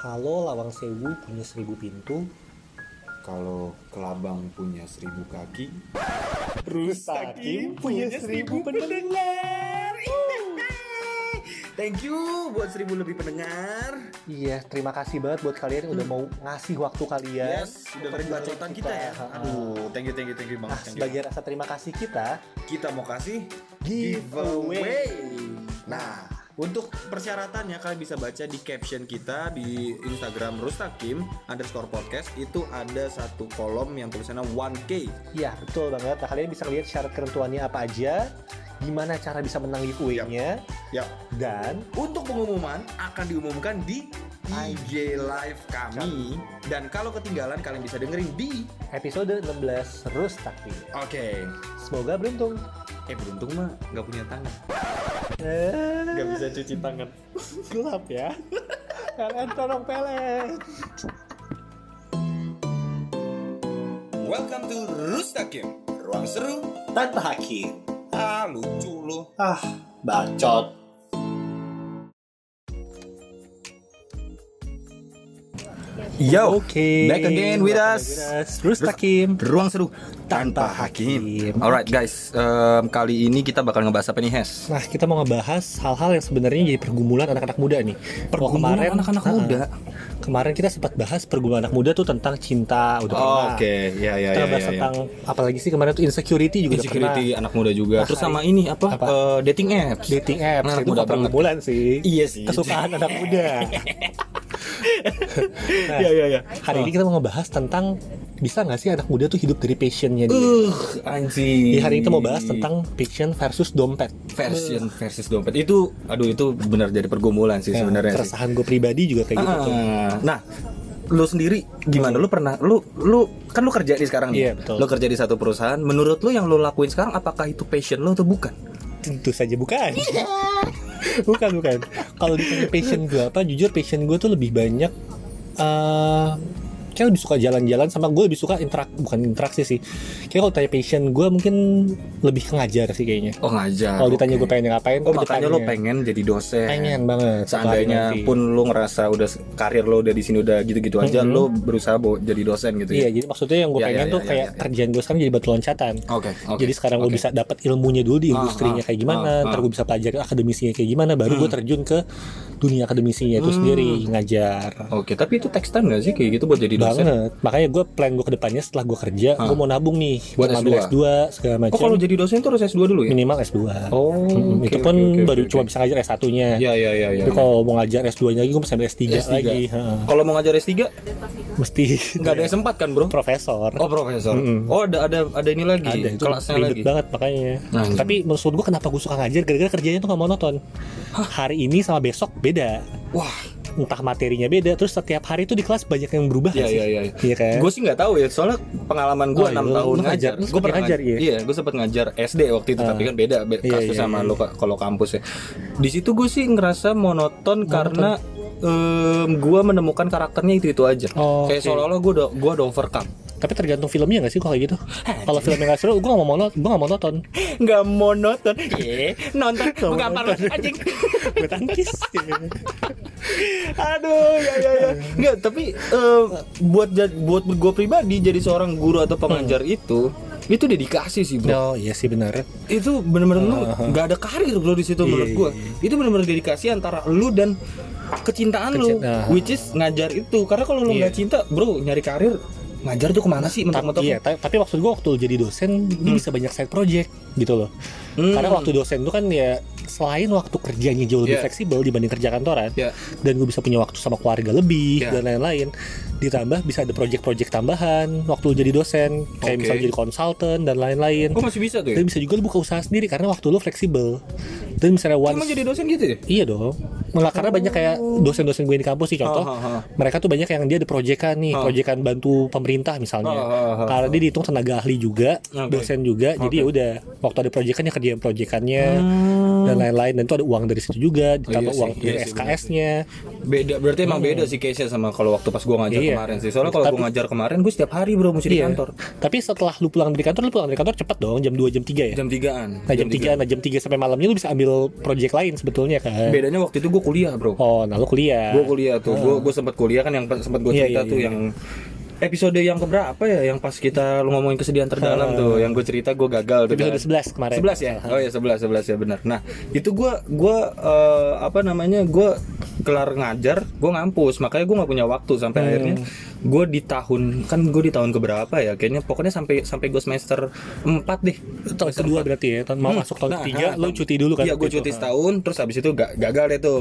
Kalau Lawang Sewu punya seribu pintu, Kalau Kelabang punya seribu kaki, Rustakim punya seribu pendengar. Thank you buat seribu lebih pendengar. Iya, terima kasih banget buat kalian yang udah mau ngasih waktu kalian. Yes, udah bacotan kita ya. Ha-ha. Aduh, thank you, thank you, thank you Nah, banget. thank you. sebagai rasa terima kasih kita, kita mau kasih giveaway. Nah, untuk persyaratannya kalian bisa baca di caption kita di Instagram Rustakim underscore podcast itu ada satu kolom yang tulisannya 1K. Ya, betul banget. Nah, kalian bisa lihat syarat ketentuannya apa aja, gimana cara bisa menang giveaway-nya, Ya. dan Untuk pengumuman akan diumumkan di IG live kami dan kalau ketinggalan kalian bisa dengerin di episode 16 Rustakim. Oke. Semoga beruntung. Eh beruntung mah nggak punya tangan. Nggak bisa cuci tangan. gelap ya. Kalian tolong pelet. Welcome to Rustakim. Ruang seru. Tanpa hakim. Ah lucu loh. Ah, bacot. Yo, Oke. back again with us. back with us. Rustakim. Ruang seru Tanpa hakim. Alright guys, em, kali ini kita bakal ngebahas apa nih Hes? Nah, kita mau ngebahas hal-hal yang sebenarnya jadi pergumulan anak-anak muda nih. Pergumulan anak-anak Nah, muda? Kemarin kita sempat bahas pergumulan anak muda tuh tentang cinta, udah pernah. Oh, Oke, ya ya Kita ya. bahas ya, ya. tentang apalagi sih kemarin tuh insecurity juga Insecurity pernah. anak muda juga. Nah, Terus sama ini apa? Apa? Eh, dating apps. Dating apps Anak itu muda pergumulan sih. Iya sih. Kesukaan anak muda. Nah, Iya iya iya. Hari ini kita mau ngebahas tentang bisa nggak sih anak muda tuh hidup dari passionnya dia? Uh, anjing. Di hari ini kita mau bahas tentang passion versus dompet. version versus dompet itu aduh itu benar jadi pergumulan sih Ya, sebenarnya sih. keresahan gue pribadi juga kayak gitu tuh. Ah, nah lu sendiri gimana lu pernah lu lu kan lu kerja di sekarang nih Iya, betul. lu kerja di satu perusahaan menurut lu yang lu lakuin sekarang apakah itu passion lu atau bukan Tentu saja bukan. bukan bukan. Kalau ditanya passion gue apa, jujur passion gue tuh lebih banyak. eh kayak lebih suka jalan-jalan sama gue lebih suka interak bukan interaksi sih. Kayak kalau tanya passion gue mungkin lebih ke ngajar sih kayaknya. oh ngajar Kalau ditanya oke. gue pengen ngapain, oh makanya depannya. pengen jadi dosen pengen banget. seandainya nanti. pun lu ngerasa udah karir lu udah di sini udah gitu-gitu aja Mhm. lu berusaha bawa jadi dosen gitu Iya, ya jadi maksudnya yang gue Ya, pengen ya, tuh ya, kayak ya, ya. kerjaan gue sekarang jadi batu loncatan. oke oke Jadi sekarang gue oke. bisa dapat ilmunya dulu di Ah, industrinya ah, kayak gimana, ah, ntar ah. gue bisa pelajari akademisinya kayak gimana, baru gue Hmm. terjun ke dunia akademisinya itu Hmm. sendiri ngajar. oke tapi itu time gak sih kayak gitu buat jadi dosen banget. Makanya gue plan gue ke depannya setelah gue kerja Ah. gue mau nabung nih. Buat ngambil S2. S2 segala oh macam kalau jadi dosen tuh harus S2 dulu ya? Minimal S2 oh Mm, oke, itu pun oke, baru oke, cuma bisa ngajar S1 nya ya ya ya ya. Tapi kalau mau ngajar S2 nya lagi gue bisa ambil S3, S3. lagi. Kalau mau ngajar S3 mesti. Nggak ada S4 kan, Bro? profesor. Oh, profesor. Mm-mm. Oh, ada ada ada ini lagi. ada. Itu kelasnya lagi. banget makanya. Nah, tapi maksud gue kenapa gue suka ngajar? Gara-gara kerjanya tuh gak monoton. Hari ini sama besok beda. Wah, entah materinya beda terus setiap hari tuh di kelas banyak yang berubah iya iya iya. Iya kan Gue sih nggak tahu ya, soalnya pengalaman gue Oh, iya, 6 lu- tahun lu ngajar. Gue pernah ngajar, iya? iya. gue sempat ngajar SD waktu itu, Ah. tapi kan beda be- Iya, kasus iya, sama iya. lo ka- kalau kampus ya. Di situ gue sih ngerasa monoton, karena gue menemukan karakternya itu itu aja. Oh, Kayak oke. seolah-olah gue udah gue udah overcome. tapi tergantung filmnya gak sih kalau kayak gitu kalau filmnya gak seru gue gak mau monoton gue gak mau nonton Nggak monoton, eh nonton, Nggak gampang monoton. anjing. gue tangkis Aduh, ya ya ya. Enggak, tapi eh, buat buat gue pribadi jadi seorang guru atau pengajar itu itu dedikasi sih, Bro. oh iya sih benar Itu benar-benar lu Uh-huh. nggak ada karir bro di situ Iya, menurut iya, gue. iya. Itu benar-benar dedikasi antara lu dan kecintaan lu, Kecin- nah. which is ngajar itu. Karena kalau lu Iya. nggak cinta, bro, nyari karir ngajar tuh ke mana sih mentok-mentok? iya ta- tapi maksud gue waktu lu jadi dosen lu bisa banyak side project gitu loh Hmm. karena waktu dosen itu kan ya selain waktu kerjanya jauh lebih Iya. fleksibel dibanding kerja kantoran Ya. dan gue bisa punya waktu sama keluarga lebih Iya. dan lain-lain ditambah bisa ada project-project tambahan waktu lu jadi dosen kayak Oke. misalnya jadi konsultan dan lain-lain Oh masih bisa tuh ya? dan bisa juga lu buka usaha sendiri karena waktu lu fleksibel dan misalnya once Emang jadi dosen gitu ya? Iya dong. Malah karena banyak kayak dosen-dosen gue di kampus sih contoh. Ha, ha. Mereka tuh banyak yang dia ada proyekan nih, proyekan bantu pemerintah misalnya. Karena dia dihitung tenaga ahli juga, Oke. dosen juga. Jadi Oke. ya udah, waktu ada proyekan ya kerjaan proyekannya Hmm. dan lain-lain dan itu ada uang dari situ juga, ditambah iya sih, uang iya dari SKS-nya. Beda berarti emang beda sih case-nya sama kalau waktu pas gua ngajar Iya. kemarin sih. Soalnya kalau gua ngajar kemarin gua setiap hari bro mesti di Iya. kantor. Tapi setelah lu pulang dari kantor, lu pulang dari kantor cepet dong, jam 2 jam 3 ya. Jam 3-an. Nah jam 3, nah jam 3 sampai malamnya lu bisa ambil project lain sebetulnya kan. Bedanya waktu itu gua kuliah, Bro. Oh, nah lu kuliah. Gue kuliah tuh, gue gue sempat kuliah kan yang sempat gue Iya, cerita iya, tuh iya. yang episode yang keberapa ya yang pas kita lu ngomongin kesedihan terdalam tuh yang gue cerita gue gagal tuh Episode kan. 11 kemarin. 11 ya oh ya 11 11 ya benar nah itu gue gue eh, apa namanya gue kelar ngajar gue ngampus makanya gue nggak punya waktu sampai Hmm. akhirnya gue di tahun kan gue di tahun keberapa ya kayaknya pokoknya sampai sampai gue semester 4 deh Tahun kedua berarti ya, tahun mau masuk tahun Nah, ketiga, ah, lu cuti dulu kan? Iya, gue itu. cuti setahun, terus habis itu ga- gagal deh tuh.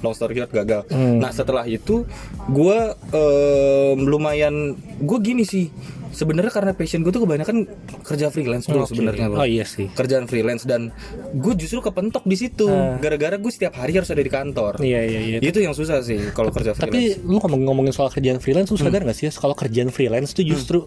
Long story short gagal. Hmm. Nah setelah itu, gue em, lumayan, gue gini sih. Sebenarnya karena passion gue tuh kebanyakan kerja freelance bro Oke. sebenarnya bro. Oh iya sih. Kerjaan freelance dan gue justru kepentok di situ. Ah. Gara-gara gue setiap hari harus ada di kantor. Iya iya iya. Itu yang susah sih kalau kerja freelance. Tapi lu ngomong ngomongin soal kerjaan freelance, lu Hmm. sadar gak sih kalau kerjaan freelance tuh justru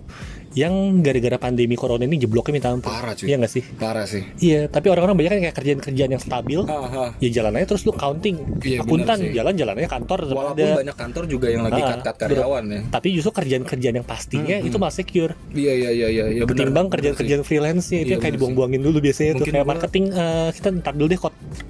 yang gara-gara pandemi corona ini jebloknya minta ampun. Parah, cuy. Iya gak sih? Parah sih. Iya, tapi orang-orang banyak kan kayak kerjaan-kerjaan yang stabil. Aha. Ya jalan aja terus lu counting. Iya, Akuntan jalan-jalannya kantor Walaupun ada. banyak kantor juga yang lagi cut-cut karyawan ya. Tapi justru kerjaan-kerjaan yang pastinya itu malah secure. Iya iya iya iya iya benar. Ketimbang kerjaan-kerjaan freelance-nya itu Iya, yang kayak dibuang-buangin dulu biasanya tuh Mungkin kayak gua- marketing eh, kita ntar dulu deh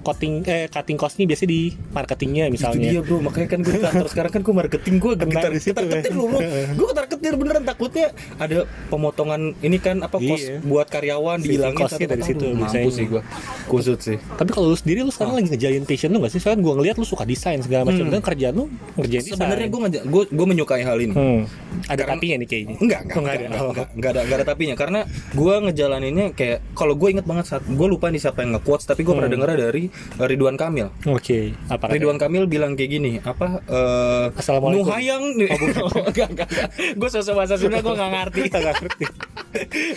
cutting eh cutting cost-nya biasanya di marketingnya Itu misalnya. dia bro, makanya kan gue kantor sekarang kan gue marketing gue getar di situ, ya. loh bro, gue ketar ketir beneran takutnya ada pemotongan ini kan apa kos Iya. buat karyawan dihilangin cost-nya dari situ Mampus biasanya. sih gue, kusut sih. Tapi kalau lu sendiri lu sekarang lagi ngejalin passion lu gak sih? Soalnya gue ngeliat lu suka desain segala macam dan kerjaan lu ngerjain. Sebenarnya gue ngajak, gue gue menyukai hal ini. hmm. ada Karena- tapinya nih kayaknya. Enggak, enggak, Oh, enggak, ada. enggak, Oh. enggak, enggak ada, enggak ada tapinya karena gue ngejalaninnya kayak kalau gue inget banget saat gue lupa nih siapa yang nge-quotes tapi pernah Hmm. denger dari uh, Ridwan Kamil. Oke, apa katanya? Ridwan Kamil bilang kayak gini, apa eh Assalamualaikum. Nuhayang nih. enggak, enggak, enggak. Gue sosok bahasa Sunda gue enggak ngerti. Nggak ngerti.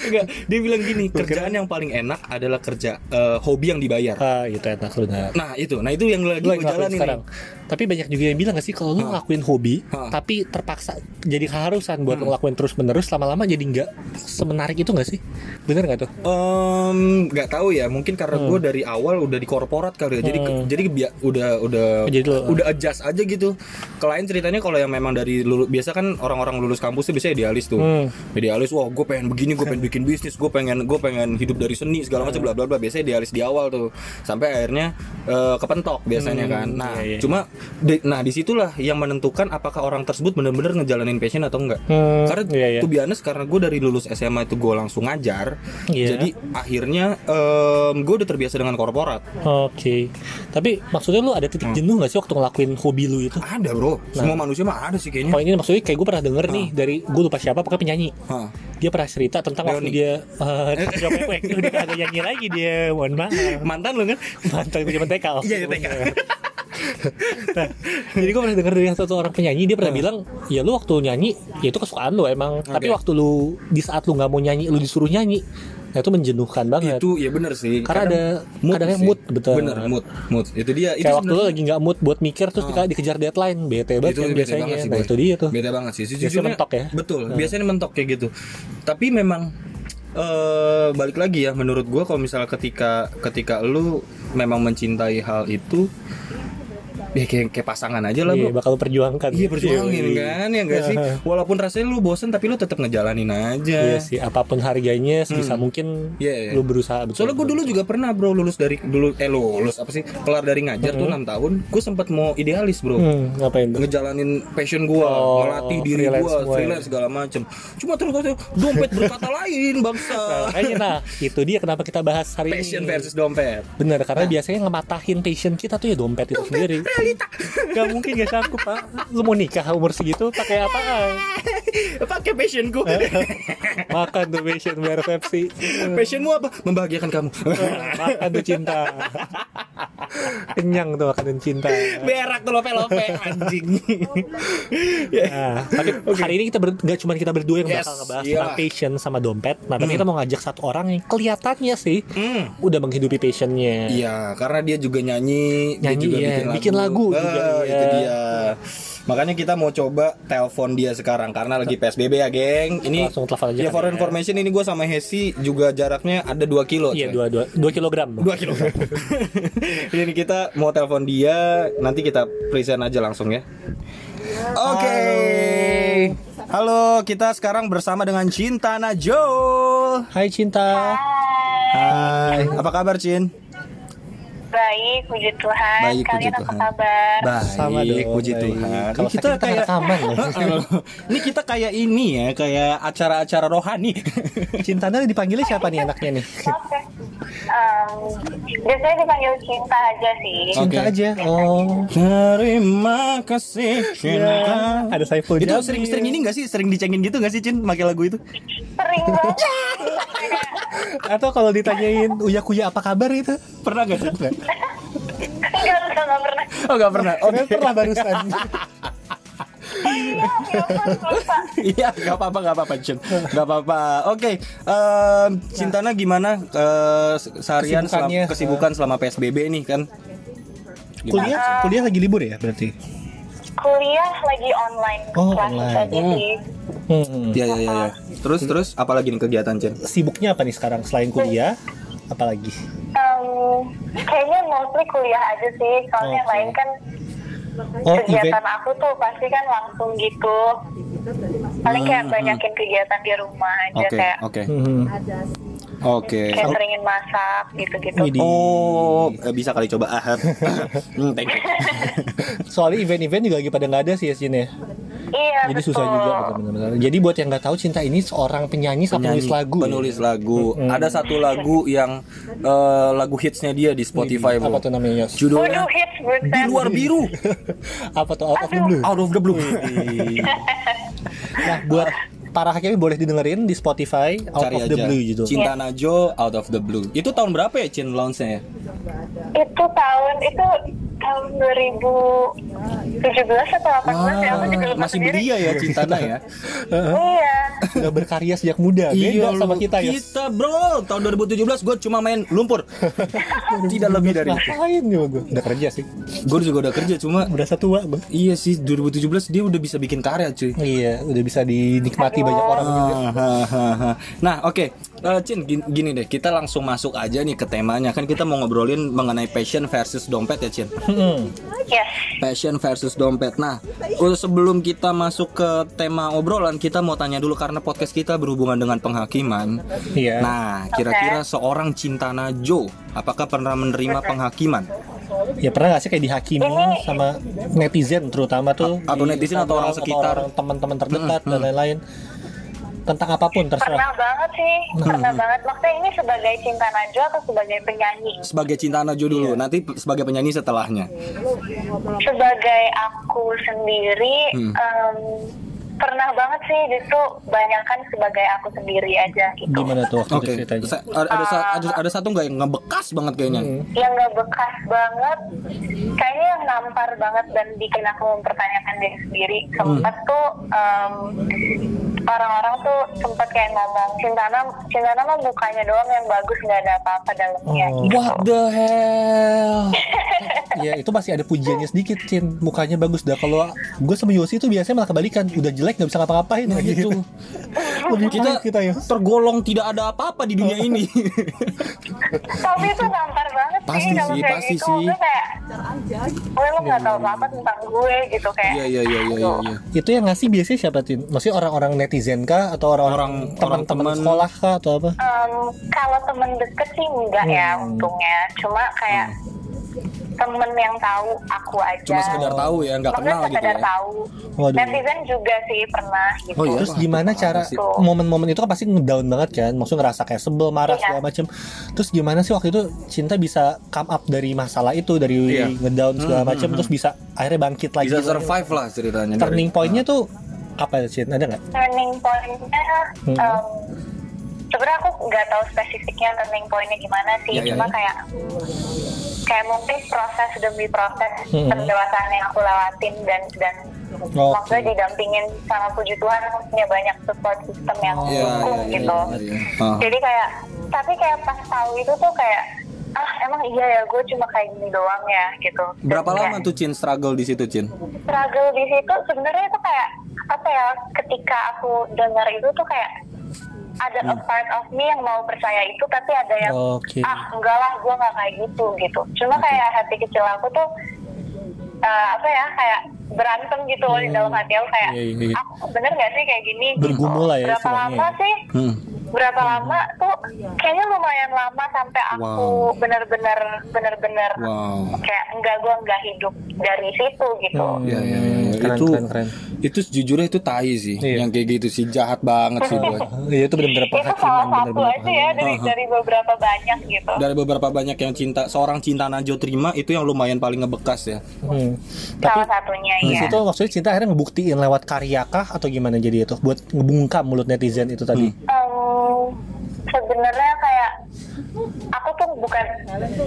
enggak, dia bilang gini, kerjaan yang paling enak adalah kerja eh, hobi yang dibayar. Ah, itu enak lu nah. Itu. Nah, itu yang lagi gue jalanin sekarang. nih. Tapi banyak juga yang bilang gak sih kalau lu ngelakuin hobi, Hah. tapi terpaksa jadi keharusan buat Hmm. ngelakuin terus menerus, lama-lama jadi nggak semenarik itu gak sih? Bener gak tuh? Em, nggak tahu ya, mungkin karena gue dari awal udah di korporat kali ya. Jadi Hmm. jadi udah udah Jadi lu- udah adjust aja gitu. Klien ceritanya kalau yang memang dari lulu, biasa kan orang-orang lulus kampus tuh biasanya idealis tuh. Hmm. Idealis, wah gue pengen begini, gue pengen bikin bisnis, gue pengen gue pengen hidup dari seni segala macam bla bla bla. Biasanya idealis di awal tuh. Sampai akhirnya eh, kepentok biasanya Hmm, kan. Nah, iya, iya. cuma di- nah di situlah yang menentukan apakah orang tersebut benar-benar ngejalanin passion atau enggak. Hmm, Karena iya, iya. tuh biasa karena gue dari lulus SMA itu gue langsung ngajar. Iya. Jadi akhirnya gue udah terbiasa dengan korporat. Oke. Tapi maksudnya lu ada Hmm. titik jenuh gak sih waktu ngelakuin hobi lu itu? Ada bro, semua manusia mah ada sih kayaknya. Oh ini maksudnya kayak gue pernah denger nih dari gue lupa siapa pokoknya penyanyi. Hah. Dia pernah cerita tentang waktu Leoni. dia eh Trio Pepek udah kagak nyanyi lagi dia, mohon maaf. Mantan lo kan? Mantan gue zaman TK. Iya, TK. nah, jadi gue pernah denger dari satu orang penyanyi dia pernah bilang, ya lu waktu nyanyi, ya itu kesukaan lu emang. Tapi Oke. waktu lu di saat lu nggak mau nyanyi, lu disuruh nyanyi, nah itu menjenuhkan banget. Itu ya bener sih. Karena Kadang ada- kadangnya sih. mood, betul. Bener mood, mood. Itu dia. Itu Kayak waktu lu lagi nggak mood buat mikir terus dika- dikejar deadline, bete banget itu kan bete biasanya. banget sih, nah Boy. itu dia tuh. Bete banget sih. Biasanya Sejujurnya mentok ya? Betul. Biasanya mentok kayak gitu. Tapi memang eh balik lagi ya menurut gua kalau misalnya ketika ketika lu memang mencintai hal itu ya kayak, kayak pasangan aja lah Iya, bro bakal perjuangkan. Iya perjuangin Iya. kan ya enggak sih Walaupun rasanya lu bosen tapi lu tetap ngejalanin aja Iya sih, apa pun harganya sebisa mungkin Iya, iya. lu berusaha betul. Soalnya gue dulu juga pernah bro lulus dari dulu eh lulus apa sih kelar dari ngajar tuh enam tahun gue sempat mau idealis bro Hmm, ngapain tuh? ngejalanin passion gua Oh, melatih diri freelance semua ya. freelance segala macem cuma terus dompet berkata lain bangsa Makanya nah, itu dia kenapa kita bahas hari passion ini. versus dompet Bener, karena biasanya ngematahin passion kita tuh ya dompet itu sendiri. Realita Gak mungkin gak sanggup pak. Lu mau nikah umur segitu pakai apaan? pakai passion gua Makan tuh passion biar resepsi. passionmu apa membahagiakan kamu Makan tuh cinta. Kenyang tuh makan dan cinta. berak tuh lope lope anjing Ya. Nah, tapi hari ini kita ber, gak cuma kita berdua yang Yes, bakal ngebahas iya. tentang passion sama dompet. Nah, tapi kita mau ngajak satu orang yang kelihatannya sih Hmm. udah menghidupi passionnya. Iya, karena dia juga nyanyi, Nyanyi, dia juga iya. bikin lagu, Bikin lagu Ah, juga, itu dia. Makanya kita mau coba telepon dia sekarang karena lagi PSBB ya, geng. Ini Langsung telepon aja Ya, for kali ya. information ini gue sama Hesi juga jaraknya ada 2 kilo. Iya coy. dua dua dua kilogram. Dua kilo. ini kita mau telepon dia, nanti kita present aja langsung ya. Oke. Halo, kita sekarang bersama dengan Cinta Najol. Hai cinta. Hai, apa kabar Cin? Baik, puji Tuhan. Baik, puji Kalian apa Tuhan. kabar? Baik, Sama dong, puji baik. Tuhan. Kalau Ini kita kita kayak rekaman loh. ini kita kayak ini ya, kayak acara-acara rohani. Cintanya dipanggilnya siapa nih anaknya nih? Oke. Em, biasanya dipanggil cinta aja sih. Cinta Oke. aja. Oh. Terima kasih cinta. Ya, ada Saiful Itu sering-sering ini gak sih? Sering dicengin gitu gak sih Cin? Pakai lagu itu? Sering banget. Atau kalau ditanyain Uya Kuya apa kabar itu? Pernah gak Cin? Enggak, enggak, enggak pernah. Oh gak pernah. Oke, pernah barusan. Oh iya, ya ampun, lupa. Iya, gak apa-apa, gak apa-apa, Cin. Gak apa-apa. Oke, Cintana gimana eh, seharian selama, Kesibukannya. kesibukan selama PSBB nih kan? Gimana? kuliah kuliah lagi libur ya berarti? Kuliah lagi online. Oh, Kelas online. aja sih. Hmm. Iya, iya, iya. Ya. Terus, terus, apa lagi nih kegiatan, Cin? Sibuknya apa nih sekarang selain kuliah? Apalagi? Kayaknya mostly kuliah aja sih. Soalnya yang Oke. lain kan Oh, kegiatan event. aku tuh pasti kan langsung gitu. Paling kayak Hmm, banyakin kegiatan di rumah aja Oke, kayak oke, Hmm. oke. kayak seringin masak gitu-gitu. Oh, eh, bisa kali coba ahad. hmm, thank you. Soalnya event-event juga lagi pada nggak ada sih ya Cin ya. Iya, Jadi betul. susah juga benar-benar. Jadi buat yang nggak tahu Cinta ini seorang penyanyi sama penulis lagu. ya? penulis lagu. Ada satu lagu yang eh, lagu hitsnya dia di Spotify, Widih, Apa tuh namanya Yos? Judulnya Waduh, hits di luar biru. Apa tuh Out of the Blue? Out of the blue. Nah, buat para hakim boleh didengerin di Spotify Out Cari of the aja. Blue gitu. Cinta Najo Out of the Blue. Itu tahun berapa ya Cin launchnya ya? Itu tahun itu tahun 2017 atau 18 ya aku juga lupa masih sendiri. belia ya Cintana ya. Iya. Udah berkarya sejak muda. Beda sama kita ya. Kita bro, tahun 2017 gue cuma main lumpur. Tidak lebih dari itu. Ngapain juga gue? Udah kerja sih. Gue juga udah kerja cuma Berasa tua gue. Iya sih 2017 dia udah bisa bikin karya cuy. Iya, udah bisa dinikmati banyak orang juga. Hahaha. Nah, oke. Eh, Cin, gini, gini deh, kita langsung masuk aja nih ke temanya. Kan kita mau ngobrolin mengenai passion versus dompet ya, Cin. Hmm. Yes. Passion versus dompet. Nah, uh, sebelum kita masuk ke tema obrolan, kita mau tanya dulu karena podcast kita berhubungan dengan penghakiman. Iya. Nah, kira-kira seorang Cinta Najo, apakah pernah menerima penghakiman? Ya pernah gak sih kayak dihakimi Ini- sama netizen terutama tuh A- atau di netizen atau orang sekitar. orang teman-teman terdekat dan lain-lain tentang apa pun terserah. Pernah banget sih, pernah banget. Maksudnya ini sebagai cinta Najwa atau sebagai penyanyi? Sebagai Cinta Najo dulu, nanti p- sebagai penyanyi setelahnya. Sebagai aku sendiri, Hmm. em, pernah banget sih justru banyakkan sebagai aku sendiri aja gitu. Gimana tuh waktu Oke, itu ceritanya? Sa- ada, ada, sa- ada, ada satu nggak yang ngebekas banget kayaknya? Hmm. Yang nggak bekas banget, kayaknya yang nampar banget dan bikin aku mempertanyakan diri sendiri. Sempat tuh em, orang-orang tuh sempat kayak ngomong Cintana, Cintana mah mukanya doang yang bagus nggak ada apa-apa dalamnya. Oh. gitu. What the hell? Ya itu masih ada pujiannya sedikit Cin Mukanya bagus dah Kalau gue sama Yosi itu biasanya malah kebalikan Udah jelek gak bisa ngapa-ngapain Nah, gitu gitu. Lebih Kita, kita ya tergolong tidak ada apa-apa di dunia ini. Tapi itu nampar banget Pasti sih sih, kayak pasti gitu. sih. Gue kayak, gue lo nggak tahu apa-apa tentang gue gitu kayak. Iya iya iya iya iya. iya. Itu yang ngasih biasanya siapa Cin? Maksudnya orang-orang netizen kah? Atau orang-orang Orang- orang teman-teman teman. sekolah kah? Atau apa? Em, kalau temen deket sih enggak ya Hmm. untungnya. Cuma kayak temen yang tahu aku aja. Cuma sekedar tahu ya, nggak Maksudnya kenal gitu sekedar ya. tahu. Waduh. Netizen juga sih pernah gitu. Oh iya? Terus Wah, gimana itu cara momen-momen itu kan pasti ngedown banget kan, maksudnya ngerasa kayak sebel, marah Iya. segala macem. Terus gimana sih waktu itu Cinta bisa come up dari masalah itu, dari Iya. ngedown segala Hmm, macem, hmm, terus bisa akhirnya bangkit lagi. Bisa survive lah ceritanya. Turning pointnya tuh apa ya Cin? Ada nggak? Turning point-nya Hmm. em, sebenarnya aku nggak tahu spesifiknya turning point-nya gimana sih. Iya, iya, Cuma iya. kayak kayak mungkin proses demi proses Hmm. pendewasaan yang aku lewatin dan dan Oke. maksudnya didampingin sama puji Tuhan aku punya banyak support system yang Iya, dukung iya, iya, gitu. iya, iya. Ah. Jadi kayak tapi kayak pas tahu itu tuh kayak ah emang iya ya gue cuma kayak gini doang ya gitu Dan Berapa kayak lama tuh Cin struggle di situ Cin? struggle di situ sebenarnya itu kayak apa ya ketika aku dengar itu tuh kayak ada a part of me yang mau percaya itu tapi ada yang Oke. ah enggak lah gue nggak kayak gitu gitu cuma kayak hati kecil aku tuh eh, apa ya kayak berantem gitu loh di dalam hati aku kayak Iya, iya, iya. aku bener gak sih kayak gini gitu. Bergumul lah ya berapa lama ya. sih Hmm. Berapa lama tuh kayaknya lumayan lama sampai aku Wow. bener-bener bener-bener Wow. kayak enggak gue enggak hidup dari situ gitu Hmm, Ya, ya, ya. Keren, itu keren, keren. itu sejujurnya itu tai sih, Iya. yang kayak gitu sih jahat banget sih gue. Iya itu benar-benar itu salah satu benar-benar aja ya dari dari beberapa banyak gitu Dari beberapa banyak yang cinta seorang cinta Najo terima itu yang lumayan paling ngebekas ya. Hmm. Tapi salah satunya di ya situ maksudnya cinta akhirnya ngebuktiin lewat karya kah atau gimana jadi itu buat ngebungkam mulut netizen itu tadi. Em, sebenarnya kayak aku tuh bukan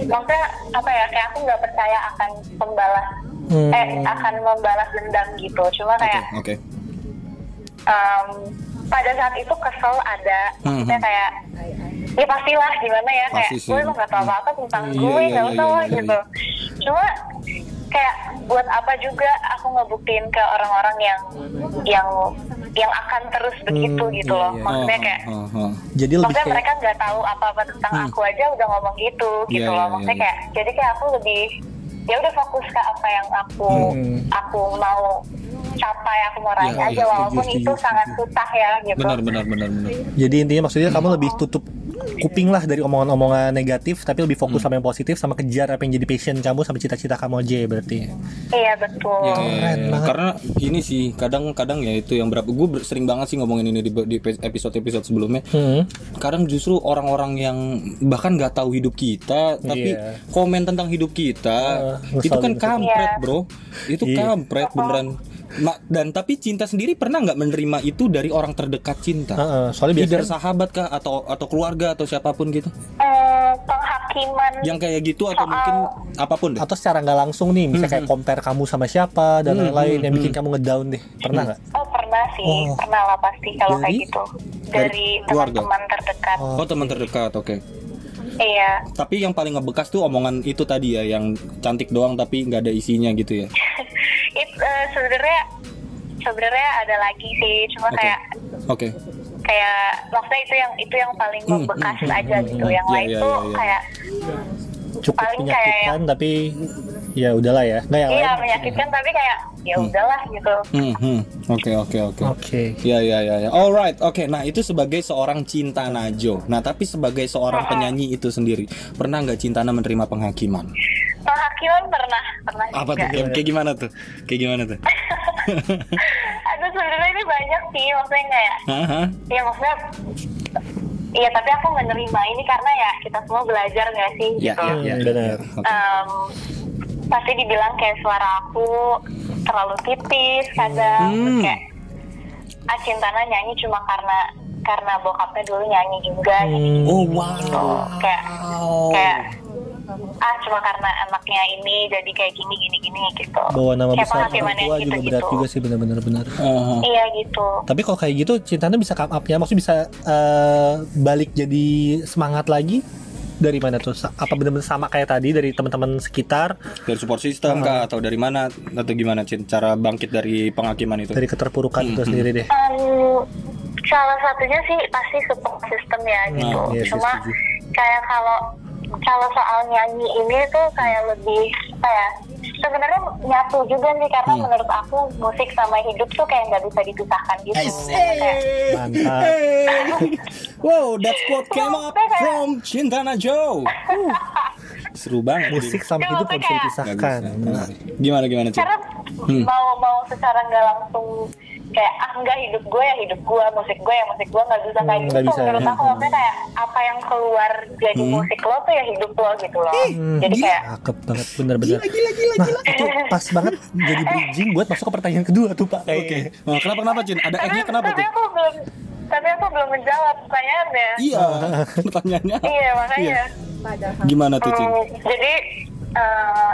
maksudnya apa ya kayak aku nggak percaya akan pembalas Hmm. eh akan membalas dendam gitu cuma kayak oke. em, pada saat itu kesel ada Hmm, maksudnya kayak ya pastilah gimana ya kayak Pasti sih. gue emang gak tahu apa apa tentang Iya, gue iya, nggak iya, usah iya, iya, gitu cuma kayak buat apa juga aku ngebuktiin ke orang-orang yang yang yang akan terus begitu gitu iya, loh iya. maksudnya Oh, kayak oh, oh, oh. Jadi lebih maksudnya kayak mereka nggak tahu apa-apa tentang Hmm. aku aja udah ngomong gitu gitu Iya, loh iya, maksudnya iya. kayak jadi kayak aku lebih ya udah fokus ke apa yang aku Hmm. aku mau capai aku mau raih Iya, aja iya, walaupun setuju, itu setuju, sangat susah ya gitu Benar, benar, benar, benar. jadi intinya maksudnya kamu lebih tutup kuping lah dari omongan-omongan negatif tapi lebih fokus sama yang positif sama kejar apa yang jadi passion kamu sama cita-cita kamu aja ya berarti. iya betul Ya, Keren banget. karena ini sih kadang-kadang ya itu yang berapa gue sering banget sih ngomongin ini di, di episode-episode sebelumnya. Hmm. Kadang justru orang-orang yang bahkan nggak tahu hidup kita tapi Iya. komen tentang hidup kita Uh, itu kan kampret Iya. bro. Itu Iya. kampret beneran. Ma- dan tapi cinta sendiri pernah nggak menerima itu dari orang terdekat cinta? Heeh, soalnya Either biasanya sahabat kah atau atau keluarga atau siapa pun gitu? Eh, penghakiman yang kayak gitu atau Soal- mungkin apa pun deh? Atau secara nggak langsung nih misalnya kayak compare kamu sama siapa dan Hmm, lain-lain hmm, yang bikin hmm. kamu ngedown deh. Pernah nggak? Oh pernah sih. Oh. pernah lah pasti kalau Dari? kayak gitu. Dari dari teman-teman terdekat. Oh. oh teman terdekat oke iya Tapi yang paling ngebekas tuh omongan itu tadi ya, yang cantik doang tapi nggak ada isinya gitu ya. It, eh, sebenarnya sebenarnya ada lagi sih cuma Oke. kayak Oke. kayak maksudnya itu yang itu yang paling Hmm, membekas hmm, aja hmm, gitu hmm. yang Iya, lain iya, tuh iya, iya. kayak cukup Paling kayak menyakitkan tapi ya udahlah ya nggak yang iya lain menyakitkan tapi kayak ya Hmm. udahlah gitu Hmm, hmm. Oke, oke, oke. oke Ya, ya, ya, ya. Alright, oke. Nah, itu sebagai seorang cinta Najo. Nah, tapi sebagai seorang penyanyi itu sendiri, pernah nggak Cintana menerima penghakiman? penghakiman pernah pernah Apa tuh? juga Kayak, kayak gimana tuh? Kayak gimana tuh? aduh sebenarnya ini banyak sih maksudnya kayak Hah? ya maksudnya Iya tapi aku menerima ini karena ya kita semua belajar nggak sih Ya, gitu. ya, ya. Benar. Pasti dibilang kayak suara aku terlalu tipis kadang Hmm. kayak ah Cintana nyanyi cuma karena karena bokapnya dulu nyanyi juga jadi Hmm. Oh, gitu wow. kayak kayak ah cuma karena anaknya ini jadi kayak gini gini gini gitu bawa nama kayak besar orang tua juga gitu-gitu. berat juga sih benar-benar benar Aha. iya gitu tapi kalau kayak gitu cintanya bisa come up ya maksudnya bisa eh, balik jadi semangat lagi dari mana tuh? Apa benar-benar sama kayak tadi dari teman-teman sekitar? Dari support system kah atau dari mana? Atau gimana Cin? Cara bangkit dari penghakiman itu? dari keterpurukan itu Hmm, sendiri deh. Em, salah satunya sih pasti support system ya gitu. iya Cuma kayak kalau kalau soal nyanyi ini tuh kayak lebih apa ya? Sebenarnya nyatu juga sih karena Hmm. menurut aku musik sama hidup tuh kayak nggak bisa dipisahkan gitu. Kayak, mantap wow, that quote came up kayak- from Cinta Najo. Uh, Seru banget. musik sama hidup nggak bisa kayak- dipisahkan bisa. Gimana gimana Cin? karena Hmm. mau mau secara nggak langsung kayak ah enggak hidup gue ya hidup gue musik gue ya musik gue nggak bisa kayak Hmm, gitu bisa, menurut ya. aku maksudnya kayak apa yang keluar jadi Hmm. musik lo tuh ya hidup lo gitu loh Hmm, jadi kayak cakep banget bener-bener nah itu pas banget jadi bridging buat masuk ke pertanyaan kedua tuh pak Oke. kayaknya Nah, kenapa kenapa Cin? Ada tapi, egg-nya kenapa tapi tuh? aku belum tapi aku belum menjawab pertanyaannya Iya, pertanyaannya. iya makanya Gimana tuh Cin? Hmm, jadi eh,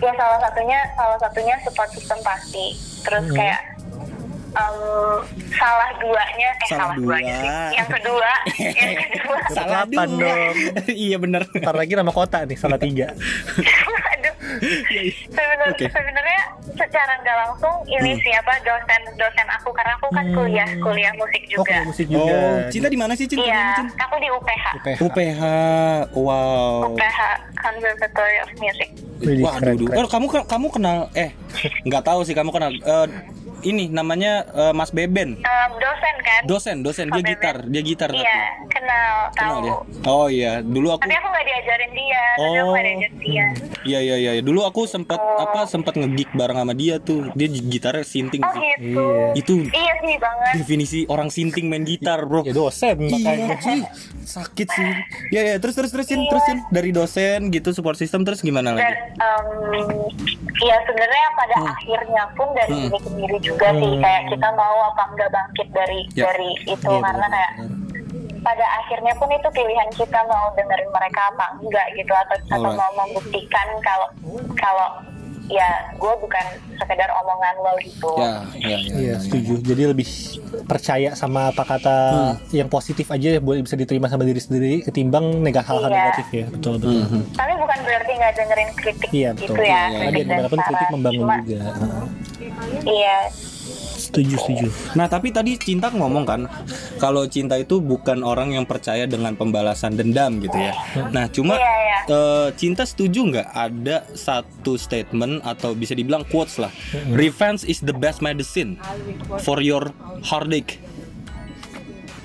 ya salah satunya salah satunya support system pasti terus Hmm. kayak em, salah duanya eh Salah salah, duanya dua. sih. yang kedua yang kedua Salah dua. dong. iya bener. Ntar lagi nama kota nih, salah tiga. aduh Sebenar- Oke. sebenarnya secara nggak langsung ini Hmm. siapa dosen dosen aku karena aku kan kuliah kuliah musik Oh, juga kayak musik juga. Oh, cinta di mana sih cinta? iya aku di UPH UPH. UPH. Wow. UPH Conservatory of Music keren. Oh, kamu kamu kenal eh nggak tahu sih kamu kenal eh, ini namanya eh, Mas Beben. Em, dosen kan Dosen, dosen dia Beben. gitar, dia gitar tapi. iya kenal Kenal tahu dia. Oh iya, dulu aku tapi aku nggak diajarin dia tapi aku Oh. nggak diajarin dia Iya iya iya, dulu aku sempat apa sempat ngegig bareng sama dia tuh. Dia gi- gitarnya sinting oh sih. gitu Iya. Itu iya sih banget definisi orang sinting main gitar, Bro. Ya dosen makanya. Iya, cuy. Sakit sih. Ya ya, terus terus terusin terusin dari dosen gitu support system terus gimana dan lagi? em, ya sebenarnya pada Hmm. akhirnya pun dari Hmm. diri sendiri juga sih Hmm. kayak kita mau apa enggak bangkit dari Ya. dari itu Iya, karena benar, kayak pada akhirnya pun itu pilihan kita mau dengerin mereka apa enggak gitu atau atau Alright. mau membuktikan kalau kalau ya gue bukan sekedar omongan lo gitu Ya, ya, ya. Iya, ya, ya. setuju. Jadi lebih percaya sama apa kata Hmm. yang positif aja ya, boleh bisa diterima sama diri sendiri ketimbang nega hal-hal Iya. negatif ya. Betul betul. Mhm. tapi bukan berarti nggak dengerin kritik Iya gitu betul. ya Iya, Karena kritik biar dan kritik membangun Cuma, juga. Iya Setuju setuju. Nah tapi tadi cinta ngomong kan kalau cinta itu bukan orang yang percaya dengan pembalasan dendam gitu ya. Nah cuma Iya, iya. eh, cinta setuju nggak ada satu statement atau bisa dibilang quotes lah. Revenge is the best medicine for your heartache.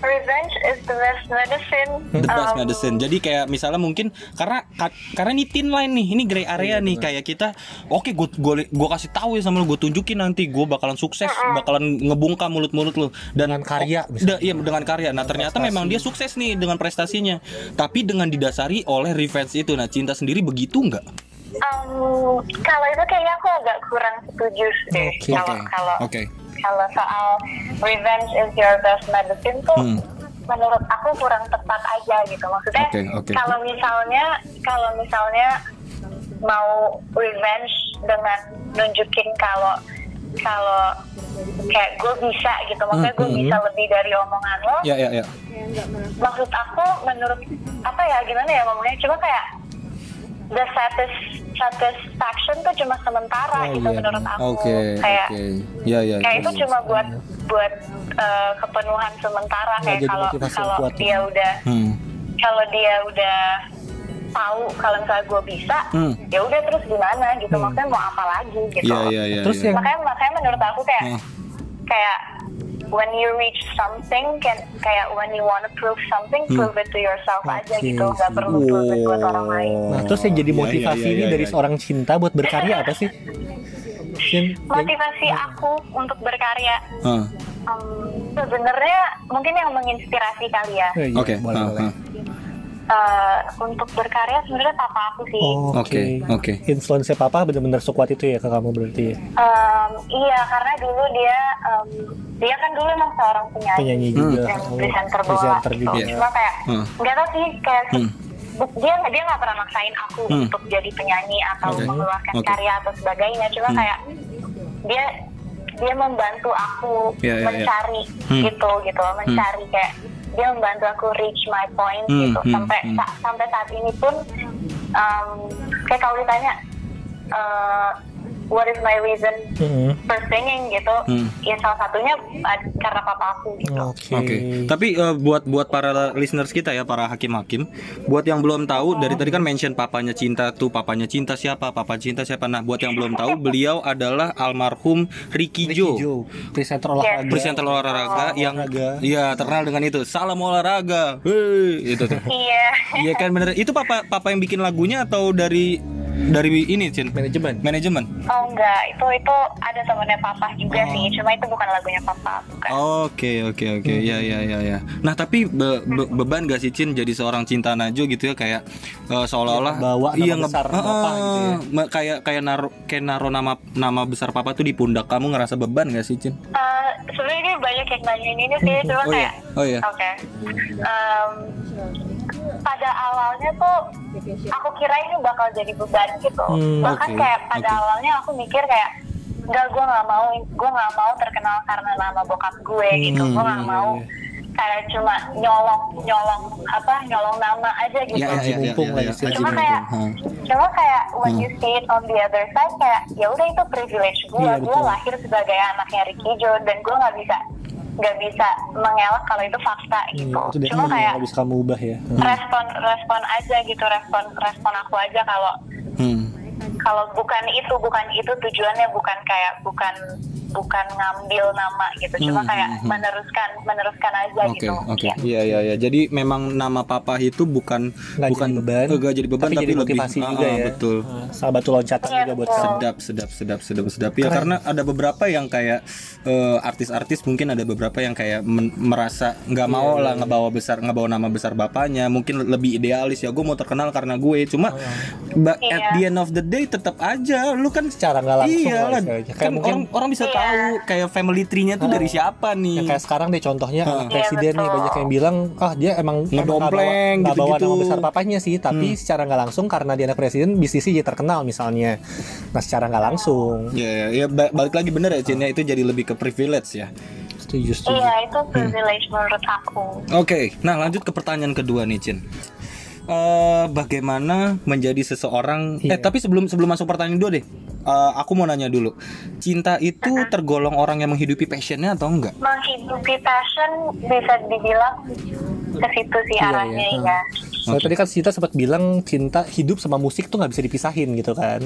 Revenge is the best medicine The best Um, medicine. Jadi kayak misalnya mungkin karena ka- karena ini thin line nih, ini gray area nih kayak kita oke gue gue gue kasih tahu ya sama lu, gue tunjukin nanti gue bakalan sukses, bakalan ngebungkam mulut-mulut lu dan Dengan karya, oh, misalnya. da- iya dengan karya. Nah, ternyata Prestasi. memang dia sukses nih dengan prestasinya. Tapi dengan didasari oleh revenge itu. Nah, cinta sendiri begitu nggak? Um, kalau itu kayaknya aku agak kurang setuju deh. Oke. Kalau Oke. kalau Oke. Kalau soal revenge is your best medicine tuh, Hmm. menurut aku kurang tepat aja gitu. Maksudnya Oke, oke. kalau misalnya kalau misalnya mau revenge dengan nunjukin kalau kalau kayak gue bisa gitu, maksudnya gue Hmm, bisa lebih dari omongan lo. Ya, ya, ya. Maksud aku menurut apa ya gimana ya ngomongnya cuma kayak the satis satisfaction tuh cuma sementara Oh, gitu iya, menurut aku Oke, kayak oke. Ya, ya. kayak ya, itu ya. cuma buat buat uh, kepenuhan sementara kayak kalau kalau dia udah Hmm. kalau dia udah tahu kalau misalnya gue bisa Hmm. ya udah terus gimana gitu maksudnya mau apa lagi gitu Iya, iya, iya. Terus yang- makanya makanya menurut aku kayak Hmm. kayak when you reach something kan kayak when you wanna prove something Hmm. prove it to yourself aja Oke, gitu nggak perlu prove it buat orang lain Nah, terus yang jadi Iya, motivasi iya, iya, ini iya, dari iya. seorang cinta buat berkarya apa sih? Motivasi aku untuk berkarya Hah. em, sebenarnya mungkin yang menginspirasi kali ya iya, Oke. boleh, hah, boleh. Eh, untuk berkarya sebenarnya papa aku sih Oh, Oke, oke. Influence papa benar-benar sekuat itu ya ke kamu berarti ya? Em, iya karena dulu dia em, dia kan dulu emang seorang penyanyi, Penyanyi juga. dan Oh, presenter bola presenter gitu. juga. cuma kayak Hmm. nggak tahu sih kayak Hmm. dia dia nggak pernah maksain aku Hmm. untuk jadi penyanyi atau Oke. mengeluarkan Oke. karya atau sebagainya cuma Hmm. kayak dia dia membantu aku Iya, iya, iya. mencari Hmm. gitu gitu mencari kayak dia membantu aku reach my point Hmm, gitu hmm, sampai hmm. sa- sampai saat ini pun em, kayak kalau ditanya eh, what is my reason Mhm. for singing gitu Hmm. ya salah satunya uh, karena papa aku gitu Oke. Oke. Tapi eh, buat buat para listeners kita ya, para hakim-hakim, buat yang belum tahu dari tadi kan mention papanya cinta tuh, papanya cinta siapa, papa cinta siapa. Nah, buat yang belum tahu, beliau adalah almarhum Ricky Ricky Jo. Joe, presenter olahraga. Presenter olahraga yang Olahraga. iya terkenal dengan itu. Salam olahraga. Hei, itu tuh. iya Iya kan bener. Itu papa papa yang bikin lagunya atau dari dari ini, Cin? Manajemen. Manajemen. oh enggak itu itu ada temennya papa juga Oh. sih cuma itu bukan lagunya papa bukan Oke oke oke ya ya ya ya. Nah tapi be- be- beban gak sih Cin jadi seorang cinta Najwa gitu ya kayak eh, seolah-olah Bawa nama nge- besar eh, bapak gitu ya. kayak kayak naro kayak naro nama nama besar papa tuh di pundak kamu ngerasa beban gak sih Cin? Eh, sebenarnya ini banyak yang nanyain ini sih cuma Oh iya kayak oh iya. oke Em, pada awalnya tuh aku kira ini bakal jadi beban gitu Hmm, bahkan oke, kayak pada oke. awalnya aku mikir kayak enggak gue nggak mau gue nggak mau terkenal karena nama bokap gue gitu Hmm, gue nggak iya, mau iya. kayak cuma nyolong nyolong apa nyolong nama aja gitu Ya, ya, ya, ya, mumpung ya, ya, istilahnya. Cuma kayak- mumpung. cuma kayak when you see it on the other side kayak ya udah itu privilege gue Iya, gue lahir sebagai anaknya Ricky Joe dan gue nggak bisa nggak bisa mengelak kalau itu fakta gitu Iya, itu cuma kayak bisa kamu ubah ya. respon respon aja gitu respon respon aku aja kalau Hmm. kalau bukan itu bukan itu tujuannya bukan kayak bukan bukan ngambil nama gitu cuma Hmm, kayak hmm, hmm. meneruskan meneruskan aja Oke, gitu oke. Ya. Iya, iya, iya. Jadi memang nama papa itu bukan Nggak bukan jadi beban, eh, nggak jadi beban tapi, tapi, jadi lebih motivasi Ah, juga ah, ya. Betul. Ah, Salah batu loncatan Iya, juga buat betul. Sedap, sedap, sedap, sedap, sedap. Ya Keren. karena ada beberapa yang kayak eh, artis-artis mungkin ada beberapa yang kayak men- merasa nggak Iya, mau lah ngebawa besar ngebawa nama besar bapaknya. Mungkin lebih idealis ya. Gue mau terkenal karena gue. Cuma ba- Iya. at the end of the day tetap aja lu kan Secara nggak langsung iya lah. Kayak Kan mungkin orang orang bisa Iya. tahu kayak family tree-nya tuh dari siapa nih. Ya, kayak sekarang deh contohnya anak Iya, presiden nih betul. banyak yang bilang ah dia emang Ngedompleng, nggak bawa nama besar papanya sih tapi secara nggak langsung karena dia anak presiden bisnisnya jadi terkenal misalnya nah secara nggak langsung Ya, ya, ya ba- balik lagi bener ya Cin ya itu jadi lebih ke privilege ya. setuju setuju iya itu privilege menurut aku Oke, nah lanjut ke pertanyaan kedua nih Cin. Eh, bagaimana menjadi seseorang? Iya. Eh tapi sebelum sebelum masuk pertanyaan dua deh, eh, aku mau nanya dulu. Cinta itu tergolong orang yang menghidupi passionnya atau enggak? menghidupi passion bisa dibilang ke situ sih Iya, arahnya iya. ya Soalnya tadi kan Sita sempat bilang cinta hidup sama musik tuh nggak bisa dipisahin gitu kan.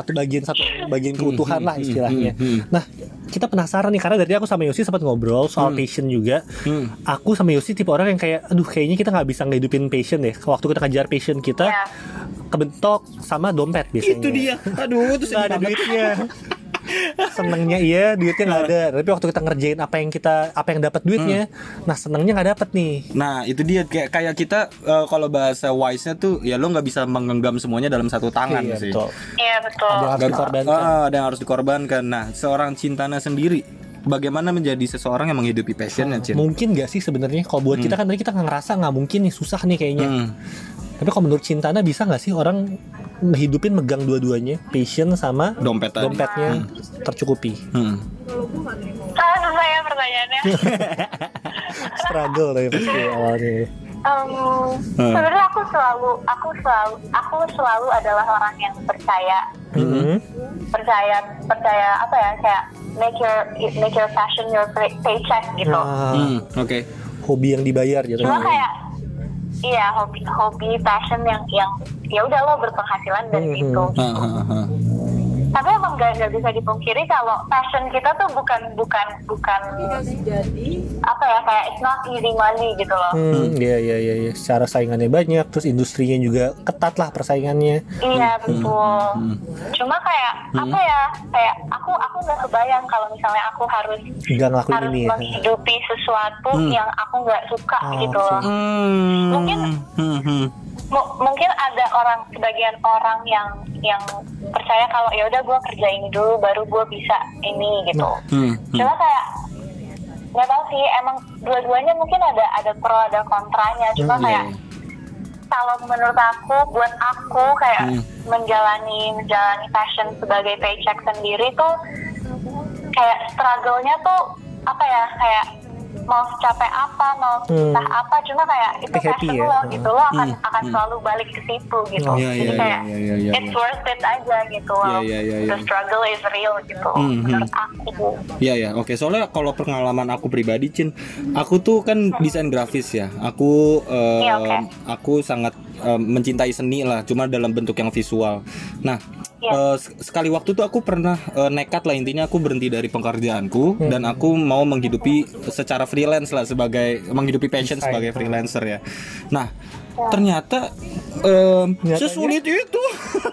Satu bagian satu bagian keutuhan lah istilahnya. hmm, hmm. Nah, kita penasaran nih karena dari aku sama Yosi sempat ngobrol soal passion juga. Hmm. Aku sama Yosi tipe orang yang kayak aduh kayaknya kita nggak bisa ngehidupin passion deh. Waktu kita kejar passion kita ya kebentok sama dompet biasanya. Itu dia. Aduh, itu ada duitnya. senengnya iya duitnya nggak ada tapi waktu kita ngerjain apa yang kita apa yang dapat duitnya nah senengnya nggak dapat nih Nah itu dia kayak kayak kita eh, kalau bahasa wise-nya tuh ya lo nggak bisa menggenggam semuanya dalam satu tangan Iya, sih. betul. iya betul ada yang harus Gak- dikorbankan Ah, ada yang harus dikorbankan. Nah, seorang Cintana sendiri bagaimana menjadi seseorang yang menghidupi passionnya, Cin? mungkin gak sih sebenarnya kalau buat kita kan tadi kita nggak ngerasa nggak mungkin nih susah nih kayaknya Hmm. Tapi kalau menurut Cintana bisa nggak sih orang ngehidupin megang dua-duanya passion sama Dompet tadi. dompetnya tercukupi Hmm. ah susah ya pertanyaannya struggle tapi pasti awalnya Em, Hmm. sebenarnya aku selalu aku selalu aku selalu adalah orang yang percaya Mhm. percaya percaya apa ya kayak make your make your passion your pay- paycheck gitu Nah, Hmm, Oke. hobi yang dibayar gitu cuma kayak iya hobi hobi passion yang yang ya udah lo berpenghasilan dari Mhm. itu ah, ah. tapi emang gak, gak bisa dipungkiri kalau passion kita tuh bukan bukan bukan apa ya kayak it's not easy money gitu loh Hmm, iya iya iya iya. Secara saingannya banyak, terus industrinya juga ketat lah persaingannya. Iya betul. Hmm. Cuma kayak apa ya? Kayak aku aku nggak kebayang kalau misalnya aku harus ngelakuin harus ini ya. menghidupi sesuatu yang aku nggak suka Oh, gitu loh. Hmm. Mungkin Hmm, hmm. M- mungkin ada orang sebagian orang yang yang percaya kalau ya udah gue kerja ini dulu baru gue bisa ini gitu. Hmm, hmm. Cuma kayak nggak tahu sih emang dua-duanya mungkin ada ada pro ada kontranya. Cuma Hmm, kayak iya. kalau menurut aku buat aku kayak Hmm. menjalani menjalani passion sebagai paycheck sendiri tuh kayak struggle-nya tuh apa ya kayak mau capek apa mau susah apa cuma kayak itu happy passion ya. lo gitu lo akan Hmm, akan hmm. selalu balik ke situ gitu Oh, Iya, jadi iya, kayak iya, iya, iya, it's iya. worth it aja gitu Iya, iya, iya, iya. the struggle is real gitu Hmm, hmm. menurut aku Iya ya, oke. Soalnya kalau pengalaman aku pribadi, Cin, aku tuh kan desain grafis ya. Aku eh, Iya, oke. aku sangat eh, mencintai seni lah, cuma dalam bentuk yang visual. Nah, Iya. eh, sek- sekali waktu tuh aku pernah eh, nekat lah intinya aku berhenti dari pekerjaanku dan aku mau menghidupi secara freelance lah sebagai menghidupi passion sebagai freelancer ya. Nah, ternyata Nyatanya? sesulit itu.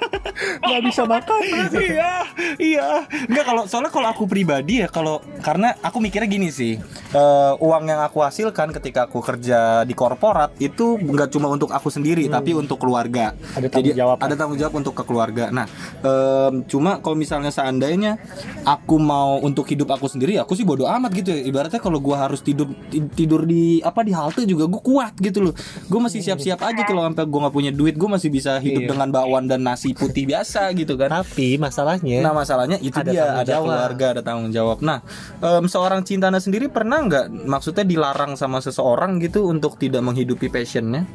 Nggak bisa makan. iya iya nggak kalau soalnya kalau aku pribadi ya kalau karena aku mikirnya gini sih eh, uang yang aku hasilkan ketika aku kerja di korporat itu nggak cuma untuk aku sendiri tapi untuk keluarga Ada tanggung jawab. ada tanggung jawab untuk ke keluarga nah em, cuma kalau misalnya seandainya aku mau untuk hidup aku sendiri aku sih bodoh amat gitu ya ibaratnya kalau gua harus tidur ti- tidur di apa di halte juga gue kuat gitu loh gue masih siap-siap siap aja kalau sampai gue nggak punya duit gue masih bisa hidup Iya. dengan bakwan dan nasi putih biasa gitu kan Tapi masalahnya Nah masalahnya itu Ada dia ada jawab. keluarga ada tanggung jawab. Nah em, seorang cintana sendiri pernah nggak maksudnya dilarang sama seseorang gitu untuk tidak menghidupi passionnya?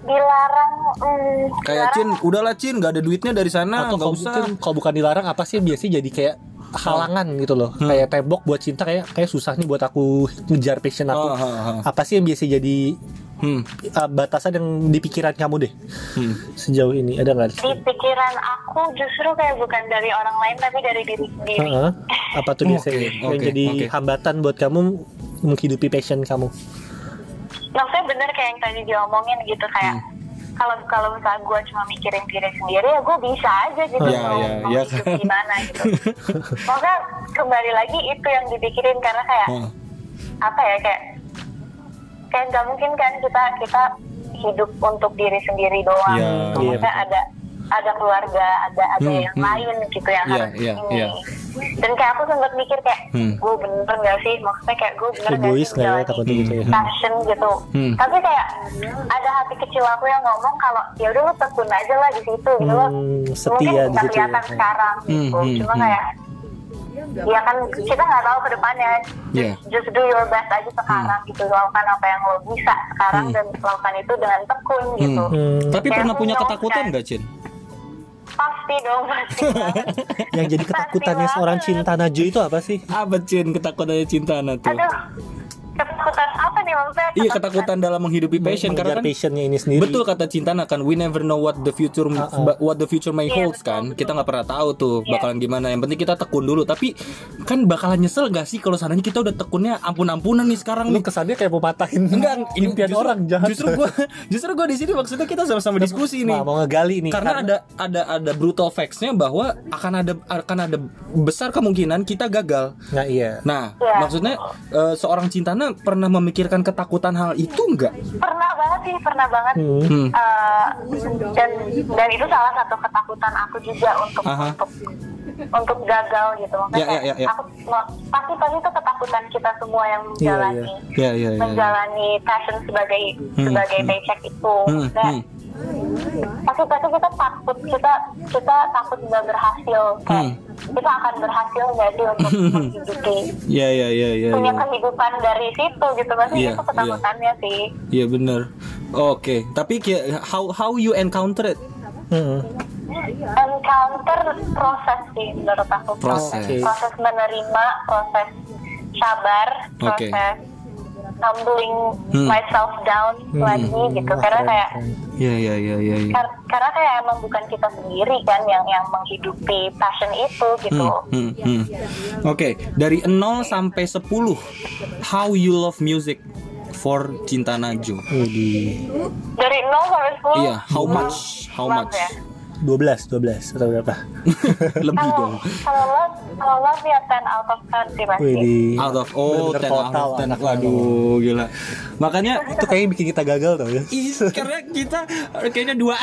dilarang hmm, Kayak dilarang Cin, udahlah Cin nggak ada duitnya dari sana atau nggak kalau usah. bukan, kalau bukan dilarang apa sih biasanya jadi kayak halangan gitu loh. Hmm. Kayak tembok buat cinta kayak kayak susah nih buat aku ngejar passion aku. Oh, ha, ha. Apa sih yang biasa jadi Hmm, uh, batasan yang di pikiran kamu deh hmm. sejauh ini ada nggak? di pikiran aku justru kayak bukan dari orang lain tapi dari diri sendiri Heeh. Apa tuh biasanya yang oke, jadi oke. hambatan buat kamu menghidupi passion kamu? maksudnya bener kayak yang tadi diomongin gitu kayak Hmm. kalau kalau misalnya gue cuma mikirin diri sendiri ya gue bisa aja gitu Ya, mau, ya, mau ya hidup kan. gimana gitu maka kembali lagi itu yang dipikirin karena kayak Oh. apa ya kayak kayak nggak mungkin kan kita kita hidup untuk diri sendiri doang Iya, gitu. iya, Maksudnya ada ada keluarga ada ada Hmm, yang hmm. lain gitu yang Iya, harus iya, ini iya. dan kayak aku sempat mikir kayak Hmm. gue bener nggak sih maksudnya kayak gue bener nggak Egois sih nggak ya takutnya gitu ya? passion gitu Hmm. tapi kayak ada hati kecil aku yang ngomong kalau ya udah lu tekun aja lah di situ gitu loh Hmm, mungkin setia di nggak situ ya. kelihatan sekarang gitu Hmm, hmm, cuma hmm. kayak ya kan kita nggak tahu ke depannya Iya. just do your best aja sekarang gitu lakukan apa yang lo bisa sekarang Hmm. dan lakukan itu dengan tekun gitu Hmm. Tapi Kayak pernah punya ketakutan nggak Cin? pasti dong pasti. Yang jadi ketakutannya Pasti seorang banget. cinta Najwa itu apa sih? Apa Cin ketakutannya cinta tuh? aduh ketakutan apa nih maksudnya Iya ketakutan dalam menghidupi passion karena kan passionnya ini sendiri. Betul kata Cintana kan we never know what the future Uh-uh. what the future may Iya, holds betul. kan. Kita nggak pernah tahu tuh Iya. bakalan gimana. Yang penting kita tekun dulu. Tapi kan bakalan nyesel gak sih kalau seandainya kita udah tekunnya ampun-ampunan nih sekarang Lu nih. kesannya kayak mau patahin Enggak, ini impian justru- orang jahat. Justru gua justru gua di sini maksudnya kita sama-sama diskusi nih. Mau ngegali nih Karena ada ada ada brutal facts-nya bahwa akan ada akan ada besar kemungkinan kita gagal. Nah iya. Nah, Iya. maksudnya eh, seorang cintana pernah memikirkan ketakutan hal itu enggak? pernah banget sih pernah banget Hmm. Eh, dan dan itu salah satu ketakutan aku juga untuk Aha. untuk untuk gagal gitu makanya Ya, ya, ya, ya. aku pasti pasti itu ketakutan kita semua yang Iya, menjalani Ya, ya, ya. menjalani passion sebagai Hmm, sebagai hmm. paycheck itu Hmm, Nah, hmm. Pasti pasti kita takut kita kita takut nggak berhasil kayak Hmm. kita akan berhasil nggak sih untuk menghidupi Ya, ya, ya, ya. punya ya. kehidupan dari situ gitu pasti Iya, itu ketakutannya sih Iya bener. Oke, tapi kayak how how you encounter it? Hmm. encounter proses sih menurut aku Proses. Proses menerima proses sabar Oke. proses humbling Hmm. myself down lagi gitu karena Keren, kayak keren. Iya, iya, iya, iya. iya. kar- karena kayak emang bukan kita sendiri kan yang yang menghidupi passion itu gitu Hmm, hmm, hmm. Oke, dari 0 sampai 10 how you love music for Cinta. Widih. dari 0 sampai 10 Iya, how much? How much? ya. 12, 12 atau berapa? Lebih dong. kalau love kalau love ya 10 out of 10 sih pasti. Out of oh, Bener-bener 10 out total of 10. anak Waduh, gila. Makanya Itu kayaknya bikin kita gagal tau ya. Ih, karena kita kayaknya dua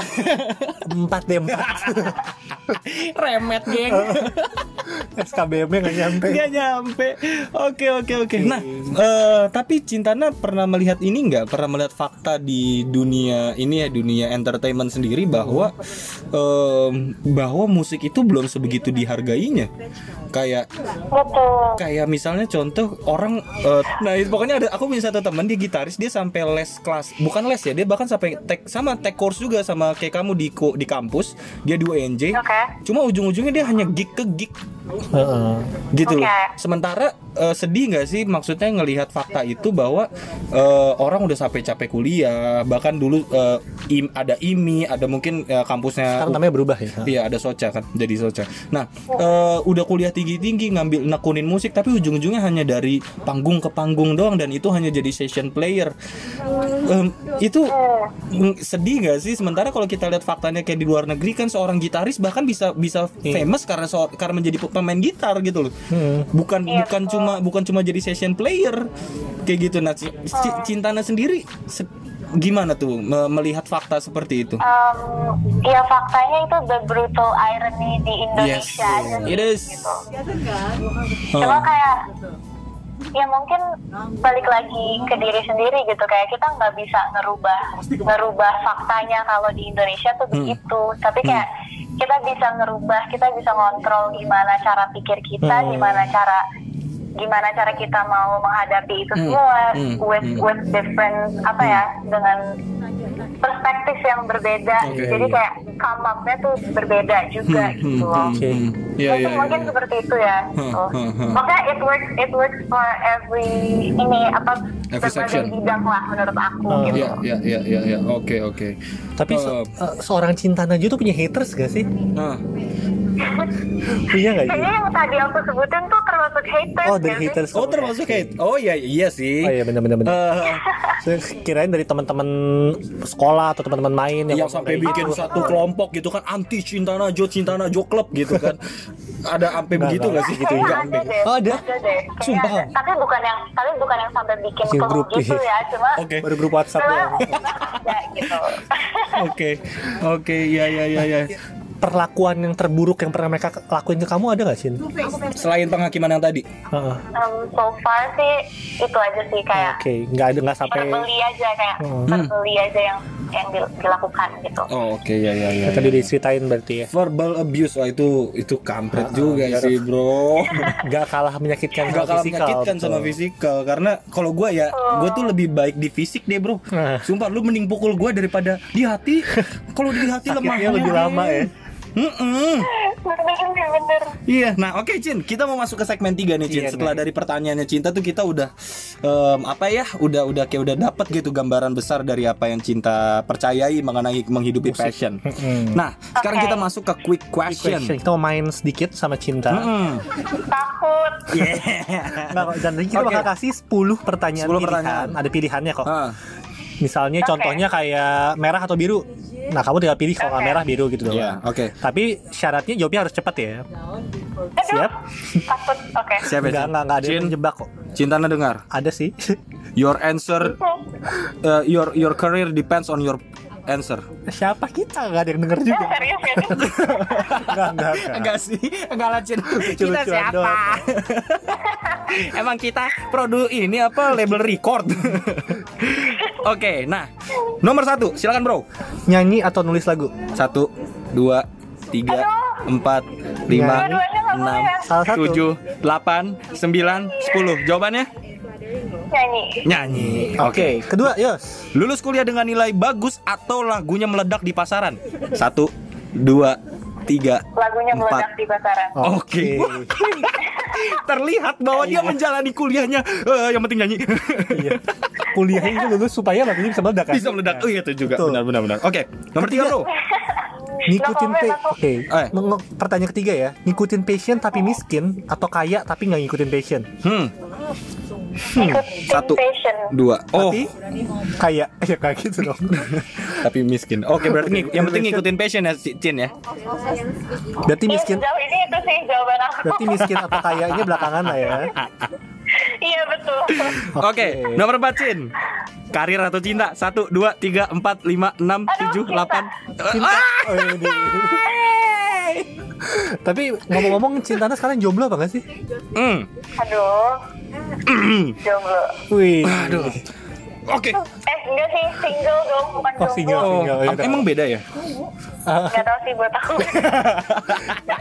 4 deh 4. remet geng SKBM-nya gak nyampe. Gak nyampe. Oke oke oke. Nah, eh, tapi Cintana pernah melihat ini nggak? Pernah melihat fakta di dunia ini ya dunia entertainment sendiri bahwa em, bahwa musik itu belum sebegitu dihargainya. Kayak betul kayak misalnya contoh orang eh, nah pokoknya ada aku punya satu teman dia gitaris dia sampai les kelas bukan les ya dia bahkan sampai tek sama tech course juga sama kayak kamu di ko- di kampus dia di UNJ Oke. cuma ujung-ujungnya dia hanya gig ke gig Heeh. gitu loh. Oke. Sementara eh, sedih nggak sih maksudnya ngelihat fakta itu bahwa eh, orang udah sampai capek kuliah, bahkan dulu eh, im, ada IMI, ada mungkin eh, kampusnya Sekarang namanya berubah ya. Iya ada soca kan jadi soca. Nah eh, udah kuliah tinggi tinggi ngambil nekunin musik tapi ujung-ujungnya hanya dari panggung ke panggung doang dan itu hanya jadi session player. Em, itu sedih nggak sih? Sementara kalau kita lihat faktanya kayak di luar negeri kan seorang gitaris bahkan bisa bisa famous karena so- karena menjadi pemain gitar gitu loh. Hmm. Bukan Iya, bukan cuma bukan cuma jadi session player kayak gitu. Nah, C- C- Cintana sendiri se- gimana tuh me- melihat fakta seperti itu? um, ya faktanya itu the brutal irony di Yes, Indonesia aja sih it is. gitu. Oh. Cuma kayak ya mungkin balik lagi ke diri sendiri gitu kayak kita nggak bisa ngerubah ngerubah faktanya kalau di Indonesia tuh begitu tapi kayak kita bisa ngerubah kita bisa ngontrol gimana cara pikir kita Hmm. gimana cara gimana cara kita mau menghadapi itu Hmm, semua hmm, with hmm. with different apa ya dengan perspektif yang berbeda Oke. jadi kayak come up-nya tuh berbeda juga Hmm, gitu hmm, loh Oke. hmm. Iya, mungkin iya, iya. mungkin seperti itu ya Hmm, gitu. hmm, hmm. makanya it works it works for every ini apa Every section. bidang lah menurut aku Oh, gitu Iya, iya, iya, iya, iya. Oke, oke. Tapi se- Eh, eh, seorang cinta Najwa tuh punya haters gak sih? nah, Punya gak sih? kayaknya yang tadi aku sebutin tuh termasuk haters Oh, dari nggak sih? haters. Oh termasuk kayak Oh iya iya sih. Oh iya benar-benar. benar. Eh, Saya kirain dari teman-teman sekolah atau teman-teman main yang, sampai bikin gitu. satu kelompok gitu kan anti cinta Najwa cinta Najwa klub gitu kan. Ada sampai Nggak, begitu nggak. nggak sih gitu? Enggak ada sampai. deh, Oh, ada? deh. Kayaknya Sumpah. ada. Tapi bukan yang, tapi bukan yang sampai bikin grup, gitu iya. ya, cuma Oke. Baru grup WhatsApp doang. ada gitu. Oke. Oke, iya iya iya iya. Perlakuan yang terburuk yang pernah mereka lakuin ke kamu ada gak Cin? Selain penghakiman yang tadi. Heeh. Um, so far sih itu aja sih kayak Oke, nggak ada nggak sampai terbeli aja kayak Hmm. terbeli aja yang yang dil- dilakukan gitu. Oh, oke ya ya ya. tadi diceritain berarti ya. Verbal abuse wah itu itu kampret juga sih, Bro. Nggak kalah menyakitkan Gak kalah fisikal. menyakitkan sama fisikal karena kalau gua ya gua tuh lebih baik di fisik deh bro sumpah lu mending pukul gua daripada di hati kalau di hati lemah lebih lama ya. Bener nih bener. Iya, nah oke Cin, kita mau masuk ke segmen 3 nih Cin. Iya, Setelah nih. dari pertanyaannya Cinta tuh kita udah em, apa ya, udah udah kayak udah dapet gitu gambaran besar dari apa yang Cinta percayai mengenai menghidupi passion. Mm-mm. Nah, sekarang Oke. kita masuk ke quick question. Question. Kita mau main sedikit sama cinta. Mm-mm. Takut. Nggak, kok. dan kita Oke. bakal kasih 10 pertanyaan 10 pilihan. pertanyaan. Ada pilihannya kok. Ah, Misalnya Oke. contohnya kayak merah atau biru. Nah, kamu tinggal pilih kalau nggak Oke. merah biru gitu doang. Iya, oke. Tapi syaratnya jawabnya harus cepat ya. Aduh, Siap? Takut. Oke. Siap ya, Enggak, enggak, enggak ada yang menjebak kok. Cinta dengar. Ada sih. Your answer, uh, your your career depends on your answer. Siapa kita? Enggak ada yang denger juga. Serius ya? Enggak, enggak, enggak. Enggak sih, enggak lah Cin. Kita siapa? Emang kita produk ini apa label record? Oke, nah nomor satu, silakan bro. Nyanyi atau nulis lagu? Satu, dua, tiga, empat, lima, nggak enam. Salah satu. tujuh, delapan, sembilan, sepuluh. Jawabannya? Nyanyi. Nyanyi. Oke, kedua, Yos. Lulus kuliah dengan nilai bagus atau lagunya meledak di pasaran? Satu, dua, tiga, Lagunya empat. meledak di pasaran. Oke. Terlihat bahwa dia menjalani kuliahnya eh, yang penting nyanyi. Iya. Kuliahnya itu lulus supaya lagunya bisa meledak kan? Bisa meledak. Oh iya itu juga. Betul. Benar benar benar. Oke, nomor tiga bro. Ngikutin pe- Oke. Eh. Meng- Pertanyaan ketiga ya. Ngikutin passion tapi miskin atau kaya tapi nggak ngikutin passion? Hmm, Ikutin Satu. dua. Oh, Tapi kaya ya kayak gitu dong. tapi miskin. Oke, berarti ngik- yang penting ngikutin passion ya, Si- Cin ya. Berarti Iya, miskin. sejauh ini itu sih jawaban aku. Berarti miskin atau kayanya belakangan lah ya. iya betul. Oke, nomor empat Cin. Karir atau cinta? Satu, dua, tiga, empat, lima, enam, tujuh, delapan. Cinta. Ah! Oh, ini. Tapi ngomong-ngomong cintanya sekarang jomblo apa gak sih? Hmm. Aduh. Jomblo. Wih. Aduh. Oke. Eh enggak sih single dong bukan Oh, single. jomblo. Oh, ya udah. emang beda ya? Gak tau sih buat aku.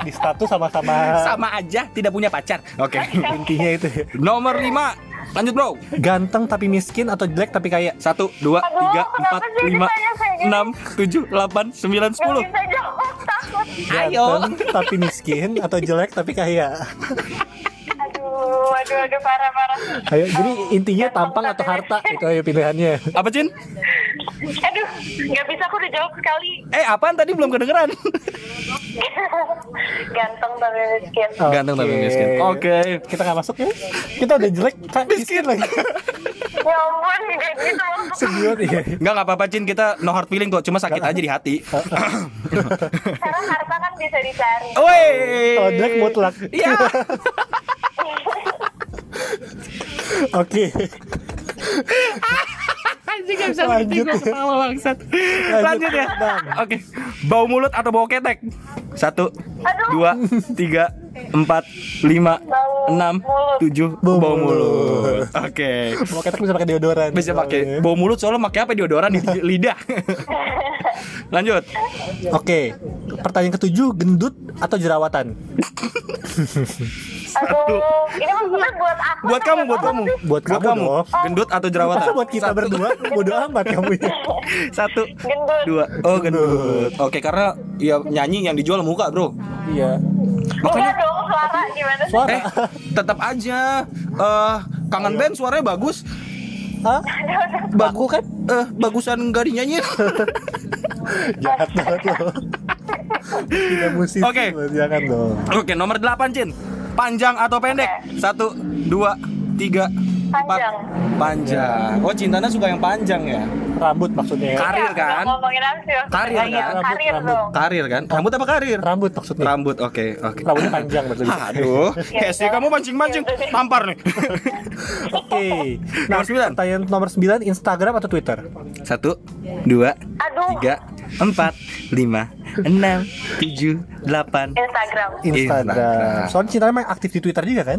Di status sama-sama Sama aja, tidak punya pacar. Oke. intinya itu. ya. Nomor lima. Lanjut bro. Ganteng tapi miskin atau jelek tapi kaya? Satu, dua, Aduh, tiga, empat, lima, enam, tujuh, delapan, sembilan, sepuluh. Ayo. Ganteng tapi miskin atau jelek tapi kaya? Aduh, aduh, aduh parah parah. Ayo, jadi intinya tampang atau harta itu ayo pilihannya. Apa Cin? Aduh, nggak bisa aku udah jawab sekali. Eh apaan tadi belum kedengeran? Ganteng tapi miskin. Ganteng tapi miskin. Oke. Kita nggak masuk ya? Kita udah jelek, kak miskin lagi. Ya ampun, gitu. Iya. Enggak nggak apa-apa Cin kita no hard feeling kok cuma sakit aja di hati. Karena harta kan bisa dicari. Woi. Oh, jelek mutlak. Iya. Oke. Anjing gak bisa berhenti, gua ya. ketawa bangsat. Lanjut ya. Bang. Oke. Bau mulut atau bau ketek? Satu, Aduh. dua, tiga, empat, lima, Bau enam, mulut. tujuh. Bau Bau mulut. mulut. Oke. Mau ketek bisa pakai deodoran. Bisa pakai bau mulut soalnya pakai apa deodoran di lidah. Lanjut. Oke. Pertanyaan ketujuh, gendut atau jerawatan? Aduh, ini maksudnya buat aku. Buat kamu, buat kamu. sih? Buat kamu dong. Gendut atau jerawatan? Masa buat kita Satu. berdua bodo amat kamu ya. Satu, Gendut. dua. Oh, gendut. Oke, karena ya nyanyi yang dijual muka, Bro. Iya. Enggak dong, suara gimana sih? Suara. Eh, tetap aja eh kangen band suaranya bagus. Hah? Baku kan? Eh, bagusan enggak dinyanyiin. Jahat banget lo. Tidak musisi. Oke. lo, Jangan dong. Oke, nomor 8, Cin. Panjang atau pendek? Satu, dua, tiga, empat. Panjang. Panjang. Oh, cintanya suka yang panjang ya? Rambut maksudnya. ya. Karir Iya, kan? udah Ngomongin apa sih? Karir Iya, kan? Rambut, Karir rambut. dong. Karir kan? Rambut apa karir? Rambut maksudnya. Rambut, oke, oke. Rambutnya panjang berarti. Aduh, kayak sih kamu mancing-mancing, tampar nih. Oke. Nah, Nomor sembilan. pertanyaan nomor 9 Instagram atau Twitter? Satu, dua, Aduh, tiga, empat, lima, enam, tujuh, delapan. Instagram. Instagram. Instagram. Soalnya Cinta memang aktif di Twitter juga kan?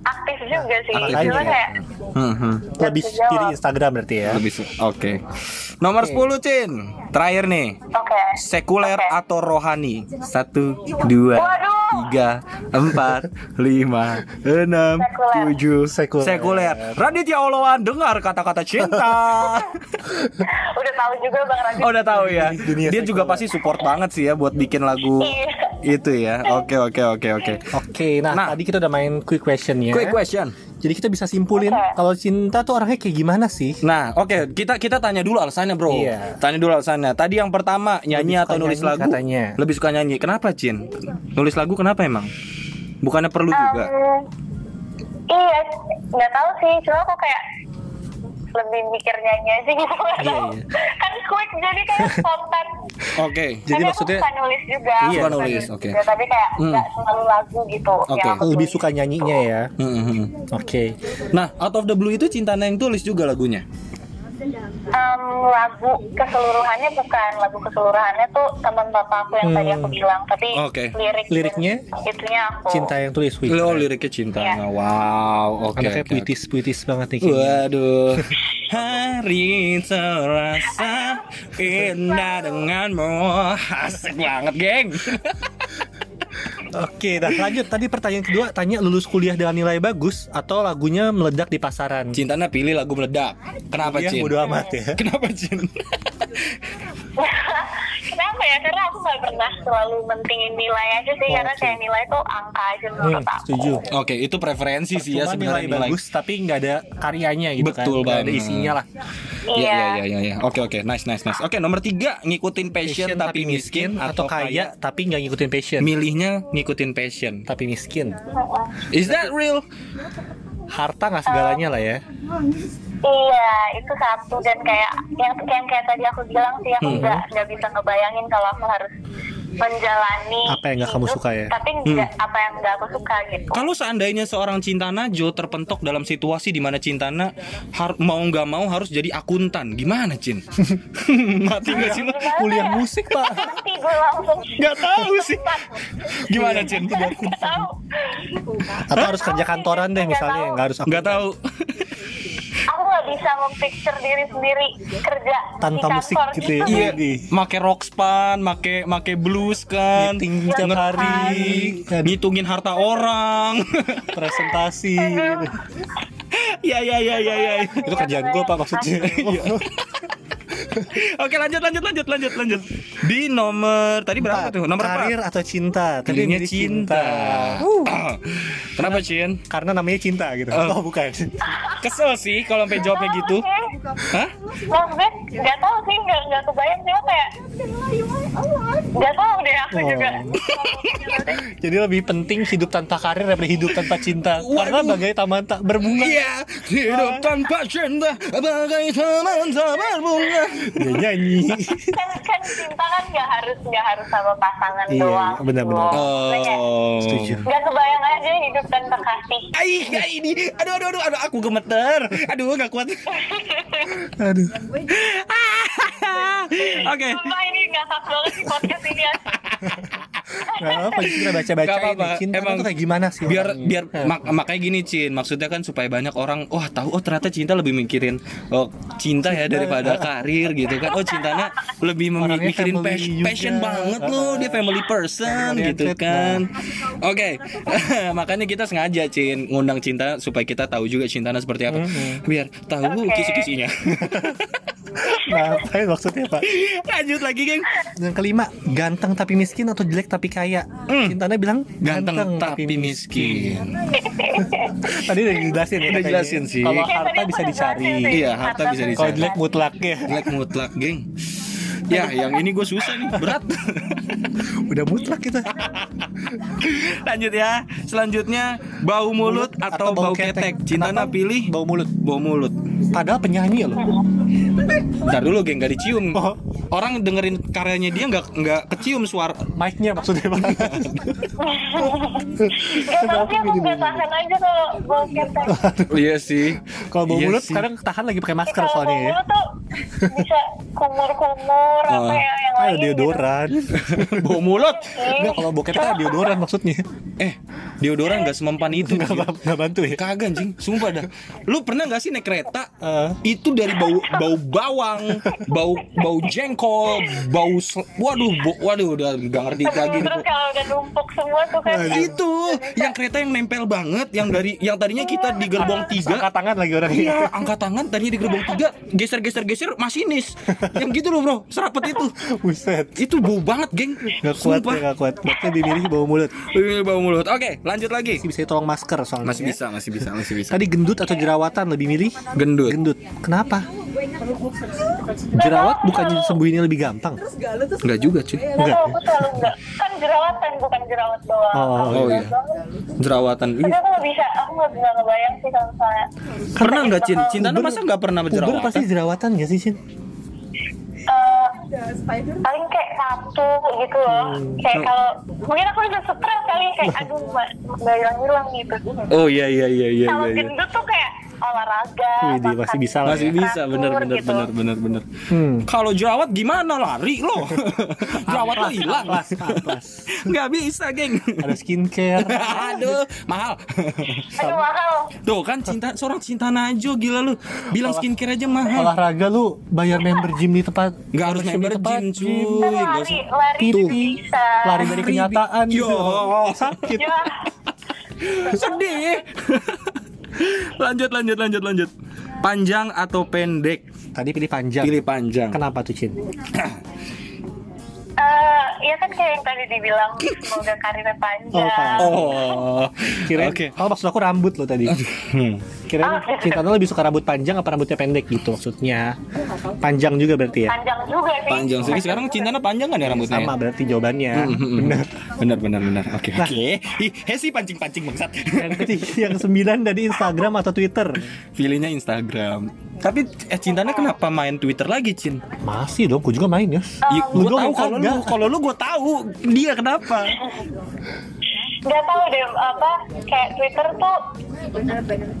Aktif juga sih. Aktif Cuma juga. kayak Hmm, hmm. Lebih bisa jawab. pilih Instagram berarti ya. Lebih Oke. Nomor 10, Cin. Terakhir nih. Oke. Sekuler Oke. atau rohani? Satu, dua, Waduh. tiga, empat, lima, enam, Sekuler. tujuh. Sekuler. Sekuler. Raditya Oloan dengar kata-kata cinta. Udah tahu juga Bang Radit. Oh, udah tahu ya. Dunia Dia juga sekuler. pasti support banget sih ya buat bikin lagu Iya. Itu ya. Oke, oke, oke, oke. Oke, nah, Nah. tadi kita udah main quick question ya. Quick question. Jadi kita bisa simpulin Oke. kalau cinta tuh orangnya kayak gimana sih? Nah, oke, kita kita tanya dulu alasannya, Bro. Iya. Tanya dulu alasannya. Tadi yang pertama, nyanyi Lebih atau nulis nyanyi lagu? katanya. Lebih suka nyanyi. Kenapa, Cin? Nulis lagu kenapa emang? Bukannya perlu juga? Um, iya, nggak tahu sih. Cuma kok kayak lebih mikir nyanyi aja gitu. nggak Iya, tahu. iya. Kan quick jadi kayak spontan. Oke. Jadi Tapi maksudnya- aku suka nulis juga. Iya. Suka nulis, oke. juga, Tapi kayak Hmm. nggak selalu lagu gitu. Oke. yang aku Lebih tulis. suka nyanyinya ya. Hmm, hmm. Oke. Nah, Out of the Blue itu Cintana yang tulis juga lagunya. Em, lagu keseluruhannya bukan lagu keseluruhannya tuh teman bapak aku yang tadi aku Hmm. bilang tapi Oke. lirik Liriknya? itunya aku Cinta yang tulis wih. Oh, liriknya Cinta. Iya. Wow, oke. Anaknya oke, puitis puitis banget nih. kayaknya. Waduh. Hari terasa indah denganmu. Asik banget, geng. Oke, dah lanjut. Tadi pertanyaan kedua tanya lulus kuliah dengan nilai bagus atau lagunya meledak di pasaran. Cintana pilih lagu meledak. Kenapa, Kuliah Cin? bodo amat ya. Kenapa, Cin? kenapa ya karena aku nggak pernah selalu mentingin nilai aja sih karena Oke. kayak nilai tuh angka aja Hmm, menurut aku setuju. Oke, itu preferensi sih ya sebenarnya nilai bagus tapi nggak ada karyanya gitu kan. Betul ada banget. isinya lah. Iya, iya iya, iya, iya. Oke, oke. Nice, nice, nice. Oke, nomor tiga ngikutin passion, tapi miskin atau kaya tapi nggak ngikutin passion. Milihnya ngikutin passion. tapi miskin. Is that real? Harta nggak segalanya lah ya. iya itu satu dan kayak yang yang kayak tadi aku bilang sih aku Hmm. nggak nggak bisa ngebayangin kalau aku harus menjalani Apa yang nggak kamu hidup, suka ya? tapi nggak apa yang nggak aku suka gitu Kalau seandainya seorang Cintana Jo terpentok dalam situasi di mana Cintana har- mau nggak mau harus jadi akuntan, gimana Cin? Mati nggak sih Kuliah ya? musik pak. Nanti gue langsung Nggak tahu sih. Gimana Cin? Atau harus kerja kantoran deh misalnya, nggak harus Nggak tahu. Aku nggak bisa mempicture diri sendiri kerja Tanpa di musik gitu ya. Iya, Widih. make rockspan, make make blues kan, Meeting tiap hari, ngitungin harta orang. presentasi. ya ya ya ya ya. Itu kerjaan gue pak maksudnya. Oke lanjut lanjut lanjut lanjut lanjut. Di nomor tadi berapa tuh? Nomor karir empat. atau cinta? Tadi Pilihnya milih cinta. Kenapa Cin? Karena namanya cinta gitu. Oh. Oh, bukan. Kesel sih kalau sampai jawabnya gitu. Hah? maksudnya nggak tahu sih nggak nggak kebayang cuma kayak nggak tahu deh aku Oh. juga Jadi lebih penting hidup tanpa karir daripada hidup tanpa cinta. Karena bagai taman tak berbunga. Iya, hidup tanpa cinta bagai taman tak berbunga. Dia nyanyi. kan kan cinta kan nggak harus nggak harus sama pasangan Iya, doang benar-benar. gitu. Maksudnya kayak Oh. Setuju. nggak kebayang aja hidup tanpa kasih Aih, ya ini. Aduh, aduh, aduh, aduh, aku gemeter. Aduh, nggak kuat. Aduh. Oke. Sumpah ini nggak banget di podcast ini ya. Nggak apa-apa, kita nih, cinta emang tuh kayak gimana sih biar orangnya. biar mak- makanya gini Cin maksudnya kan supaya banyak orang wah tahu oh ternyata cinta lebih mikirin oh cinta ya daripada karir gitu kan. Oh cintanya lebih memi- Orangnya mikirin family passion, juga. passion banget loh dia family person Family gitu kan. Oke makanya kita sengaja Cin ngundang cinta supaya kita tahu juga cintanya seperti apa. Biar tahu Oke. kisi-kisinya Nah, apa maksudnya pak? lanjut lagi geng Yang kelima, ganteng tapi miskin atau jelek tapi kaya? Cintanya bilang ganteng, tapi miskin Tadi udah dijelasin ya. Udah jelasin sih. Kalau harta bisa dicari. Iya, harta bisa dicari. Kalau jelek mutlak ya. jelek mutlak geng ya yang ini gue susah nih berat Udah mutlak kita. Lanjut ya. Selanjutnya bau mulut atau, bau ketek. Cintana Kenapa pilih bau mulut. bau mulut. Padahal penyanyi ya loh. Ntar dulu geng gak dicium. Oh. Orang dengerin karyanya dia nggak nggak kecium suara. Mic-nya maksudnya. Gak tau sih aku gak tahan aja kalau bau ketek iya sih. Kalau bau Iya mulut sih. sekarang tahan lagi pakai masker Kalau bau soalnya ya. mulut tuh bisa kumur-kumur Oh. apa ya yang Ah, lain gitu. deodoran. bau mulut. Enggak kalau bau ketek kan deodoran maksudnya. Eh, deodoran gak semempan itu. Enggak Gil. enggak bantu ya. Kagak anjing, sumpah dah. Lu pernah gak sih naik kereta? Eh. Itu dari bau bau bawang, bau bau jengkol, bau sel- waduh, bo- waduh udah gak ngerti lagi. Terus kalau udah numpuk semua tuh kan itu yang kereta yang nempel banget yang dari yang tadinya kita di gerbong tiga Angkat tangan lagi orang Iya, angkat tangan tadinya di gerbong tiga, geser geser geser masinis, yang gitu loh bro, serapet itu, Buset. itu bau banget geng, Gak kuat Sumpah. ya, gak kuat. Lebih milih bau mulut. Ini bau mulut. Oke, lanjut lagi. Masih bisa tolong masker soalnya. Masih ya. bisa, masih bisa, masih bisa. Tadi gendut atau jerawatan lebih milih? Gendut. Gendut. Kenapa? Jerawat bukannya sembuhinnya lebih gampang? Enggak juga cuy. Gak Enggak. aku enggak Kan jerawatan bukan jerawat doang Oh, oh jerawat iya. doang. Jerawatan. Tapi aku gak bisa Aku gak bisa ngebayang sih kalau misalnya Pernah nggak Cin? Cintanya masa nggak pernah Puber berjerawatan? pasti jerawatan gak sih, Cin? Eh, paling kayak satu gitu loh kayak kalau mungkin aku udah stres kali kayak aduh nggak hilang hilang gitu Oh iya iya iya iya kalau iya. iya. gendut tuh kayak olahraga Wih, dia makan masih bisa lah Masih ya. bisa, bener bener gitu. bener bener bener. Hmm. Kalau jerawat gimana lari lo? jerawat lo hilang. Nggak bisa geng. Ada skincare. Aduh, mahal. aduh mahal Tuh kan cinta seorang cinta najo gila lu. Bilang skincare aja mahal. Olahraga lu bayar member gym di tempat Nggak harus member tempat gym cuy. Nggak lari usah. lari Tuh. bisa Lari dari kenyataan Yo. gitu. Sakit. ya Sedih. Lanjut lanjut lanjut lanjut. Panjang atau pendek? Tadi pilih panjang. Pilih panjang. Kenapa tuh, Cin? Eh, ya kan kayak yang tadi dibilang semoga karirnya panjang Oh, Oh. Kirain, Oke. kalau maksud aku rambut lo tadi. Hmm. Kirain cinta lo lebih suka rambut panjang apa rambutnya pendek gitu maksudnya. Panjang juga berarti ya. panjang juga sih Panjang sih. Sekarang cintanya panjang kan ya rambutnya? Sama berarti jawabannya. Hmm, Benar. benar benar benar oke oke Ih, Hesi pancing pancing bangsat Yang yang sembilan dari Instagram atau Twitter. pilihnya Instagram tapi eh cintanya kenapa main Twitter lagi Cin Masih dong, gue juga main ya. Ya, Lu gue doang tahu kalau lu. Kalau lu gue tahu dia kenapa nggak tahu deh apa kayak Twitter tuh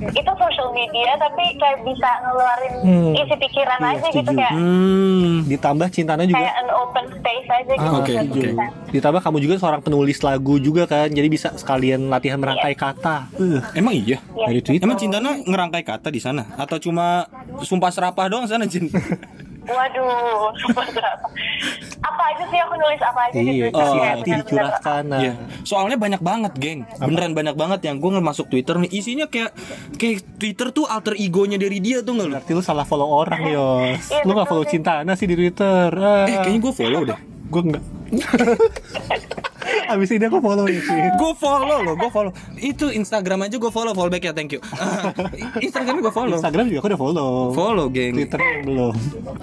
itu social media tapi kayak bisa ngeluarin Hmm. isi pikiran Iya, aja gitu setuju. kayak hmm Ditambah cintanya juga. kayak an open space aja gitu. Ah, oke, Bisa. oke. Ditambah kamu juga seorang penulis lagu juga kan, jadi bisa sekalian latihan merangkai kata. Uh, emang iya Iya. dari Twitter. emang cintanya ngerangkai kata di sana atau cuma sumpah serapah doang sana Cin Waduh? Apa aja sih aku nulis apa aja Iya, gitu. Oh, kasih Kayak hati dicurahkan. Nah. Iya, soalnya banyak banget, geng. Beneran banyak banget yang gue masuk Twitter nih. Isinya kayak kayak Twitter tuh alter egonya dari dia tuh nggak lu? Berarti lu salah follow orang, Yos. Iya, Lu gak betul follow sih. Cintana sih di Twitter. Ah, Eh, kayaknya gue follow deh. gue enggak. Abis ini aku follow ya, Cin. Gue follow loh, gue follow. Itu Instagram aja gue follow, follow back ya, thank you. Ah, Instagram gue follow. Instagram juga aku udah follow. Follow, geng. Twitter belum.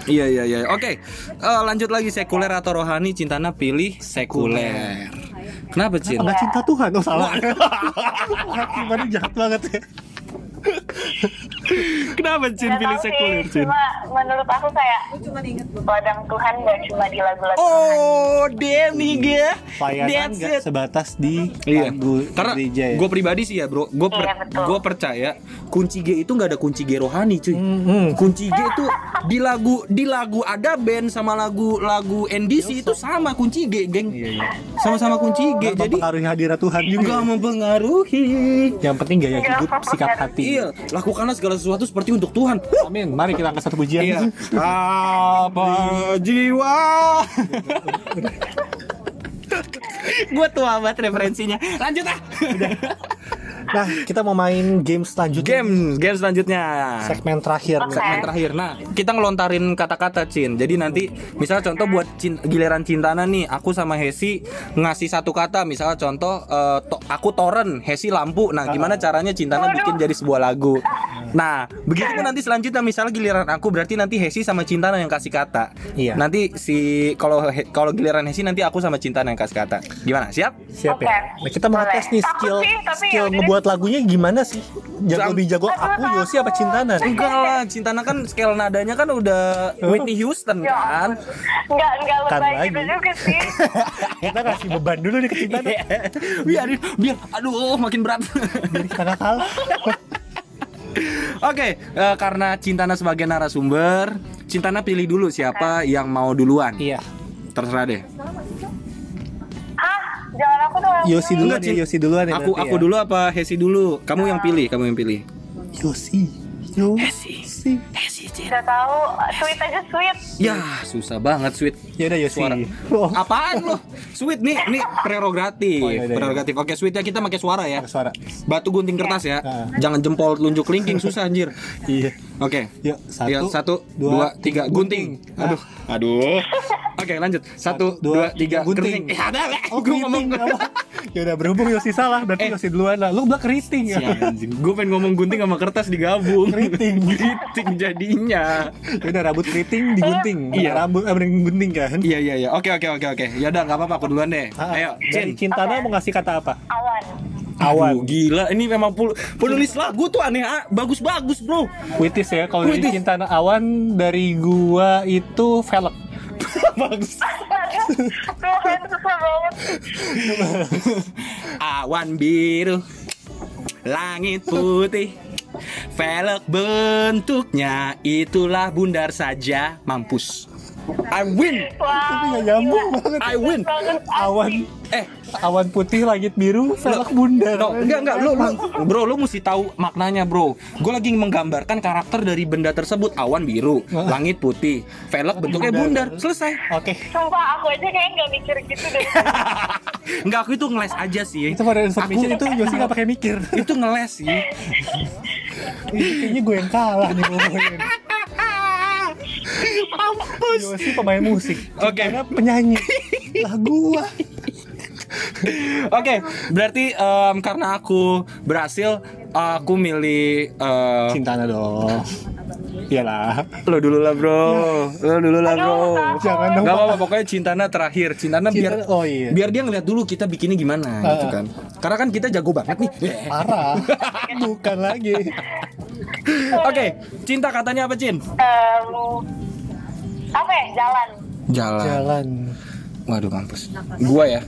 Iya iya iya. Oke, Eh, lanjut lagi sekuler atau rohani. Cintana pilih sekuler. Kenapa Cin? Enggak cinta Tuhan, oh salah. Gimana jahat banget ya. Kenapa Cin Nggak pilih sih, sekuler Cin? Cuma menurut aku kayak ladang Tuhan gak cuma di lagu-lagu. Oh, damn nih gue. Pelayanan That's nggak it. sebatas di Iya, lagu karena gereja ya. gue pribadi sih ya bro, gue Iya, betul. gue percaya kunci G itu nggak ada kunci G rohani cuy. Hmm, Kunci G itu di lagu di lagu ada band sama lagu lagu NDC itu sama kunci G, geng. Iya, iya. Sama-sama kunci G. Jadi mempengaruhi hadirat Tuhan juga. juga mempengaruhi. Yang penting gaya hidup, sikap hati. Iya, lakukanlah segala sesuatu seperti untuk Tuhan. Amin. Mari kita angkat satu pujian. Iya. Apa jiwa? Gue tua banget referensinya. Lanjut ah. Nah, kita mau main game selanjutnya. Game, game selanjutnya. Segmen terakhir. Oke. segmen terakhir. Nah, kita ngelontarin kata-kata Cin. Jadi nanti misalnya contoh buat cin- giliran cintana nih, aku sama Hesi ngasih satu kata, misalnya contoh eh, to- aku toren, Hesi lampu. Nah, gimana caranya cintana bikin jadi sebuah lagu. Nah, begitu pun nanti selanjutnya misalnya giliran aku berarti nanti Hesi sama cintana yang kasih kata. Iya. Nanti si kalau kalau giliran Hesi nanti aku sama cintana yang kasih kata. Gimana? Siap? Siap Oke. ya. Nah, kita mau tes nih Takut skill sih, skill yaudah ngebuat lagunya gimana sih? Jago lebih jago aku Yosi apa Cintana? Enggak lah, cintana kan scale nadanya kan udah Whitney Houston Ya kan. ampun. Nggak, nggak Kan lebay lagi. gitu juga sih. Kita kasih beban dulu nih ke Cintana. biar biar aduh makin berat. Biar kita kalah. Oke, eh, karena Cintana sebagai narasumber, Cintana pilih dulu siapa yang mau duluan. Iya. Terserah deh. Jangan aku dong. yang Yosi duluan ya. Yosi duluan ya. Aku aku ya. dulu apa Hesi dulu? Kamu yang pilih, kamu yang pilih. Yosi. Yosi. Hesi, Cin. Udah tahu, sweet aja sweet. Ya, susah banget sweet. Ya udah Yosi. Suara. Oh. Apaan lo? Sweet nih, nih prerogatif. Oh, iya, iya. prerogatif. Oke, sweet ya kita pakai suara ya. Suara. Batu gunting kertas ya. Ah. Jangan jempol telunjuk linking susah anjir. Iya. Oke. Yuk, satu, Iya, satu, dua, dua, tiga, gunting. gunting. Aduh, aduh. Oke, lanjut. Satu, dua, tiga, gunting. Eh, ada. Oh, Gua ngomong. Ya udah berhubung Yosi salah, berarti Eh. Yosi duluan lah. Lu bilang keriting ya. Gue pengen ngomong gunting sama kertas digabung. Keriting. Keriting jadinya. Ya udah rambut keriting digunting. Iya. Rambut eh, gunting kan. Iya, iya, iya. Oke, oke, oke, oke. Ya udah, nggak apa-apa. Aku duluan deh. Ah, Ayo, Dari Cin. Cintana mau ngasih kata apa? Awan. Awan. Aduh, gila. Ini memang penulis lagu tuh aneh, bagus-bagus, bro. Witis ya kalau dari. Cintana Awan dari gua itu velg. Bagus. Tuhan susah banget. Awan biru, langit putih, velg bentuknya itulah bundar saja, mampus. I win, Wow. Tapi nggak nyambung banget. I win. Awan Eh, awan putih langit biru velg bundar. no, enggak enggak, lu, lu, bro, lu mesti tahu maknanya, bro. Gue lagi menggambarkan karakter dari benda tersebut. Awan biru, langit putih, velg bentuknya Bundar. Selesai. Oke. Sumpah aku aja kayak nggak mikir gitu deh. Enggak, aku itu ngeles aja sih. Itu pada information Aku- itu Yosi nggak pakai mikir. Itu ngeles sih. Ini kayaknya gue yang kalah nih ngomongin. Mampus. Yosi pemain musik. Oke. Cintana penyanyi. Lah gua. Oke, berarti em, karena aku berhasil, aku milih eh, Cintana dong. Iyalah. lo dulu lah bro, lo dulu lah bro. Jangan dong. Gak apa-apa, pokoknya Cintana terakhir. Cintana biar Cintana- oh iya. biar dia ngeliat dulu kita bikinnya gimana gitu Ah. kan. Karena kan kita jago banget nih. Parah. Bukan lagi. Oke, cinta katanya apa Cin? Em, apa ya? Jalan. Jalan. Jalan. Waduh mampus. Gua ya,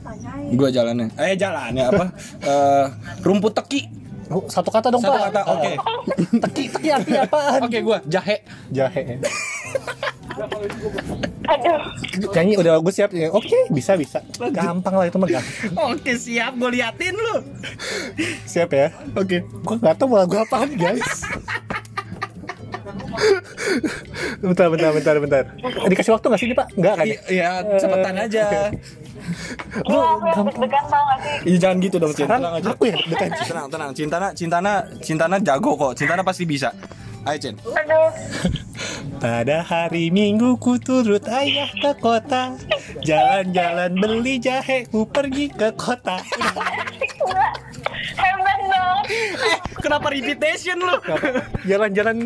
gua jalannya. Eh jalannya apa? Eh, rumput teki. Oh, satu kata dong, Satu Pak. kata, oke. Teki, teki artinya apaan? Oke, gua jahe. Jahe. Aduh. Nyanyi udah gue siap ya. Oke, bisa bisa. Gampang lah itu mah. Oke, siap. Gue liatin lu. Siap ya. Oke. Gue nggak tahu mau lagu apaan, guys. Bentar, bentar, bentar, bentar. Dikasih waktu nggak sih ini, Pak? Enggak kan? ya? Iya, cepetan aja. Yang deg-degan tau gak sih? Iya jangan gitu dong, Cin. Sekarang Tenang aja. aku ya dekat. Tenang, tenang. Cintana, Cintana, Cintana jago kok. Cintana pasti bisa. Ayo, Cin. Aduh. Pada hari minggu ku turut ayah ke kota Jalan-jalan beli jahe ku pergi ke kota. Hebat. Kenapa repetition lu? Jalan-jalan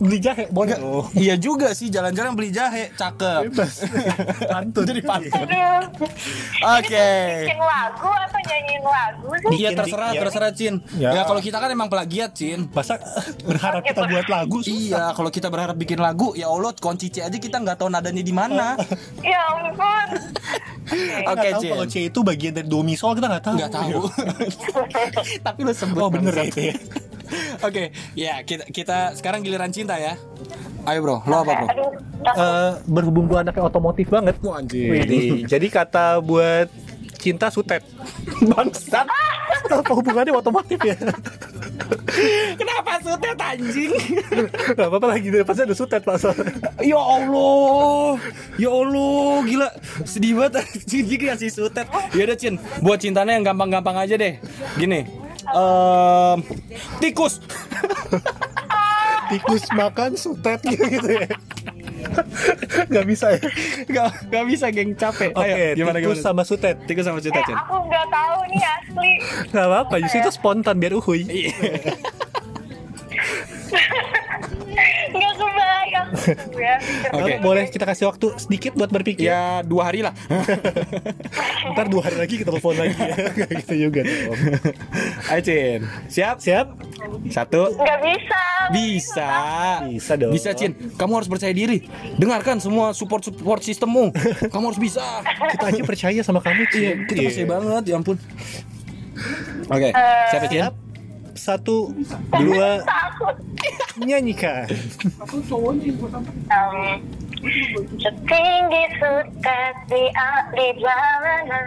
beli jahe Bodoh Iya juga sih jalan-jalan beli jahe, cakep. Bebas Pantun Jadi pantun. Aduh. Oke. Bikin lagu atau nyanyiin lagu sih? Iya terserah, ya. terserah Cin. Ya. Ya, kalau kita kan emang plagiat Cin. Masa berharap kita buat lagu susah. Iya, kalau kita berharap bikin lagu, ya Allah, kunci C aja kita nggak tahu nadanya di mana. Ya ampun. Oke, tahu Cin. kalau C itu bagian dari do mi sol kita nggak tahu. Nggak tahu. Tapi lo sebut. Oh bener ya itu ya. Oke, ya kita kita sekarang giliran cinta ya. Ayo bro, lo apa bro? Eh, berhubung gua anaknya otomotif banget. Wah, anjir. Widih, jadi kata buat cinta sutet. Bangsat. Apa hubungannya otomotif ya? Kenapa sutet anjing? Gak apa-apa lagi pasti ada sutet pak ya Allah, ya Allah, gila sedih banget anjing ngasih sutet. Ya udah Cin, buat cintanya yang gampang-gampang aja deh. Gini, em, tikus. Tikus makan sutet gitu ya. Gak bisa ya. Gak, gak bisa geng capek. Oke, Ayo, gimana tikus gimana? sama sutet. Tikus sama Eh, sutet Cin. aku nggak tahu nih asli. Gak apa-apa, justru itu spontan biar uhuy. Iya. Nggak kebayang. Ya, Oke. Boleh kita kasih waktu sedikit buat berpikir. Ya dua hari lah. Ntar dua hari lagi kita telepon lagi ya. Gak gitu juga dong. Ayo Cin, siap? Siap? Satu. nggak bisa. Bisa. Bisa dong. Bisa Cin, kamu harus percaya diri. Dengarkan semua support support sistemmu. Kamu harus bisa. Kita aja percaya sama kamu, Cin. Iya, kita percaya banget, ya ampun. Oke, siap ya, Cin? Siap? Satu, dua. Nyanyikan. Um, setinggi sutet di, di jalanan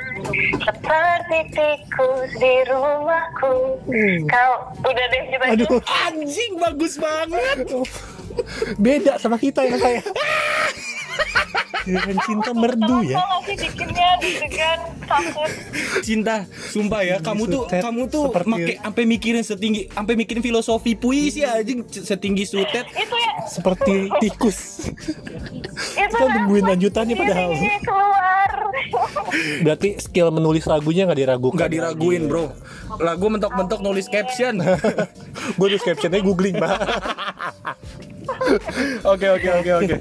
Seperti tikus di rumahku Kau udah deh coba Aduh, Anjing bagus banget. beda sama kita ya kayak. Dengan cinta merdu ya. Sih bikinnya deg-degan takut Cinta, sumpah ya, kamu tuh sutet kamu tuh seperti- make sampai mikirin setinggi sampai mikirin filosofi puisi anjing setinggi sutet. Itu ya Seperti tikus. Itu Kita nungguin lanjutannya padahal. Ini keluar Berarti skill menulis lagunya nggak diragukan. Nggak diraguin, Bro. Lagu mentok-mentok nulis caption. Gue tulis captionnya googling, Mbak. Oke oke oke oke.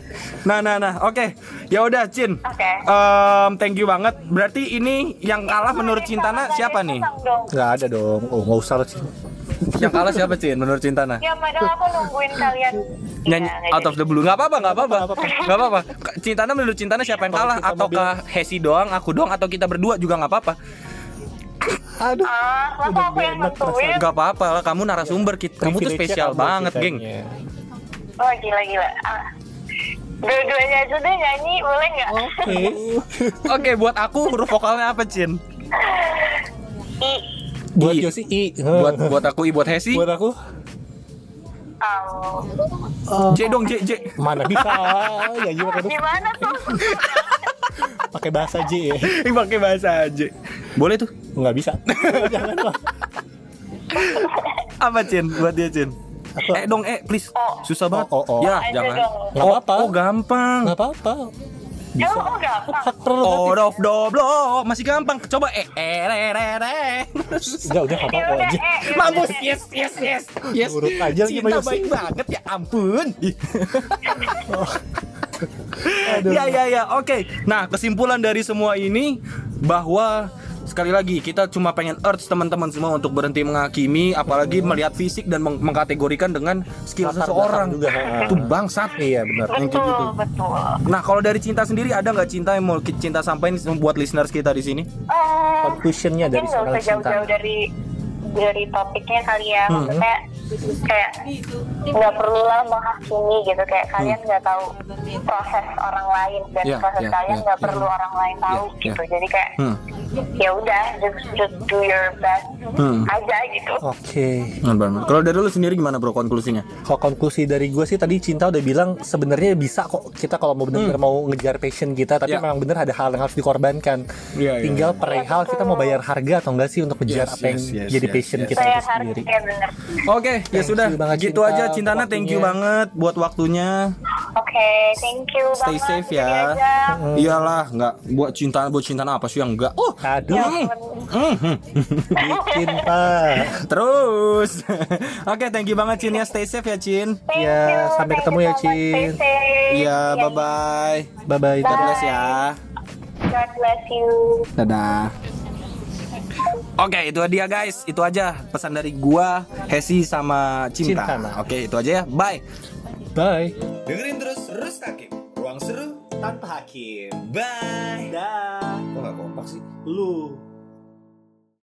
Nah nah nah oke. Ya udah Cin. Oke. Em, thank you banget. Berarti ini yang kalah menurut Cintana siapa nih? Nggak ada dong. Oh, nggak usah lah, Cin. Yang kalah siapa Cin menurut Cintana? Ya padahal aku nungguin kalian Nyanyi Ya, out of the blue. Nggak apa-apa, nggak apa-apa. Nggak apa-apa. Cintana menurut Cintana siapa yang kalah ataukah Hesi doang, aku doang atau kita berdua juga nggak apa-apa. Aduh. Ah, aku yang nentuin Nggak apa-apa lah, kamu narasumber kita. Kamu tuh spesial banget, geng. Oh gila-gila ah. Dua-duanya aja deh nyanyi boleh nggak? Oke. Oke, buat aku huruf vokalnya apa, Cin? I Buat I. Yosi I. Buat buat aku, I buat Hesi. buat aku um, J dong, J, J. mana bisa ya iya pakai gimana tuh? pakai bahasa J ya pakai bahasa aja. Boleh tuh. nggak bisa jangan lah Apa Cin? Buat dia Cin. Apa? Eh dong, eh please. Oh. Susah banget. Oh, oh, oh. Ya, Aja jangan. dong. Oh, apa-apa. oh, gampang. nggak apa-apa Ya oh gampang. Oh, dof doblo, masih gampang. Coba eh eh re re re. Enggak udah apa Ya apa udah aja eh. ya Mampus, yes, yes, yes, yes. Urut aja lagi Cinta baik banget ya ampun. Aduh. Ya, ya, ya. Oke. Nah, kesimpulan dari semua ini bahwa sekali lagi kita cuma pengen urge teman-teman semua untuk berhenti menghakimi apalagi melihat fisik dan meng- mengkategorikan dengan skill Latar seseorang juga, itu bangsat iya benar Yang kayak gitu. Betul, betul. Nah, kalau dari cinta sendiri ada nggak cinta yang mau cinta sampaikan buat listeners kita di sini? Eh, conclusionnya dari seorang cinta jauh-jauh dari dari topiknya kali ya Hmm. maksudnya kayak nggak perlu lah menghakimi gitu kayak kalian nggak tahu proses orang lain dan Ya, proses ya, kalian ya, nggak ya. perlu orang lain tahu Ya, gitu ya. jadi kayak Hmm. Ya udah just just do your best Hmm. aja gitu oke Kalau dari lu sendiri gimana bro konklusinya? kalau konklusi dari gue sih tadi cinta udah bilang sebenarnya bisa kok kita kalau mau benar-benar mau ngejar passion kita tapi Ya. memang bener ada hal yang harus dikorbankan Iya, iya, tinggal iya. perihal kita mau bayar harga atau enggak sih untuk ngejar Yes, apa yang yes, yes, jadi yes, passion yes. kita saya itu harus sendiri ya bener Oke, ya Thank sudah. banget, gitu Cinta, aja Cintana, thank you banget buat waktunya. Oke, thank you Stay banget. safe ya. Iyalah, nggak buat cinta buat cinta apa sih yang enggak? Oh, Aduh, Ya bikin pak. terus. Oke, thank you banget Cin ya. Stay safe ya Cin. Thank Ya, you, sampai thank ketemu you ya, Cin. safe. Iya, Ya, bye bye. Bye bye. God bless ya. God bless you. Dadah. Oke, itu dia guys. Itu aja pesan dari gua, Hesi sama Cinta. Cintana. Oke, itu aja ya. Bye. Bye. Dengerin terus Rustakim. Ruang seru Tanpa hakim. Bye. Dah. Kok gak kompak sih? Lu.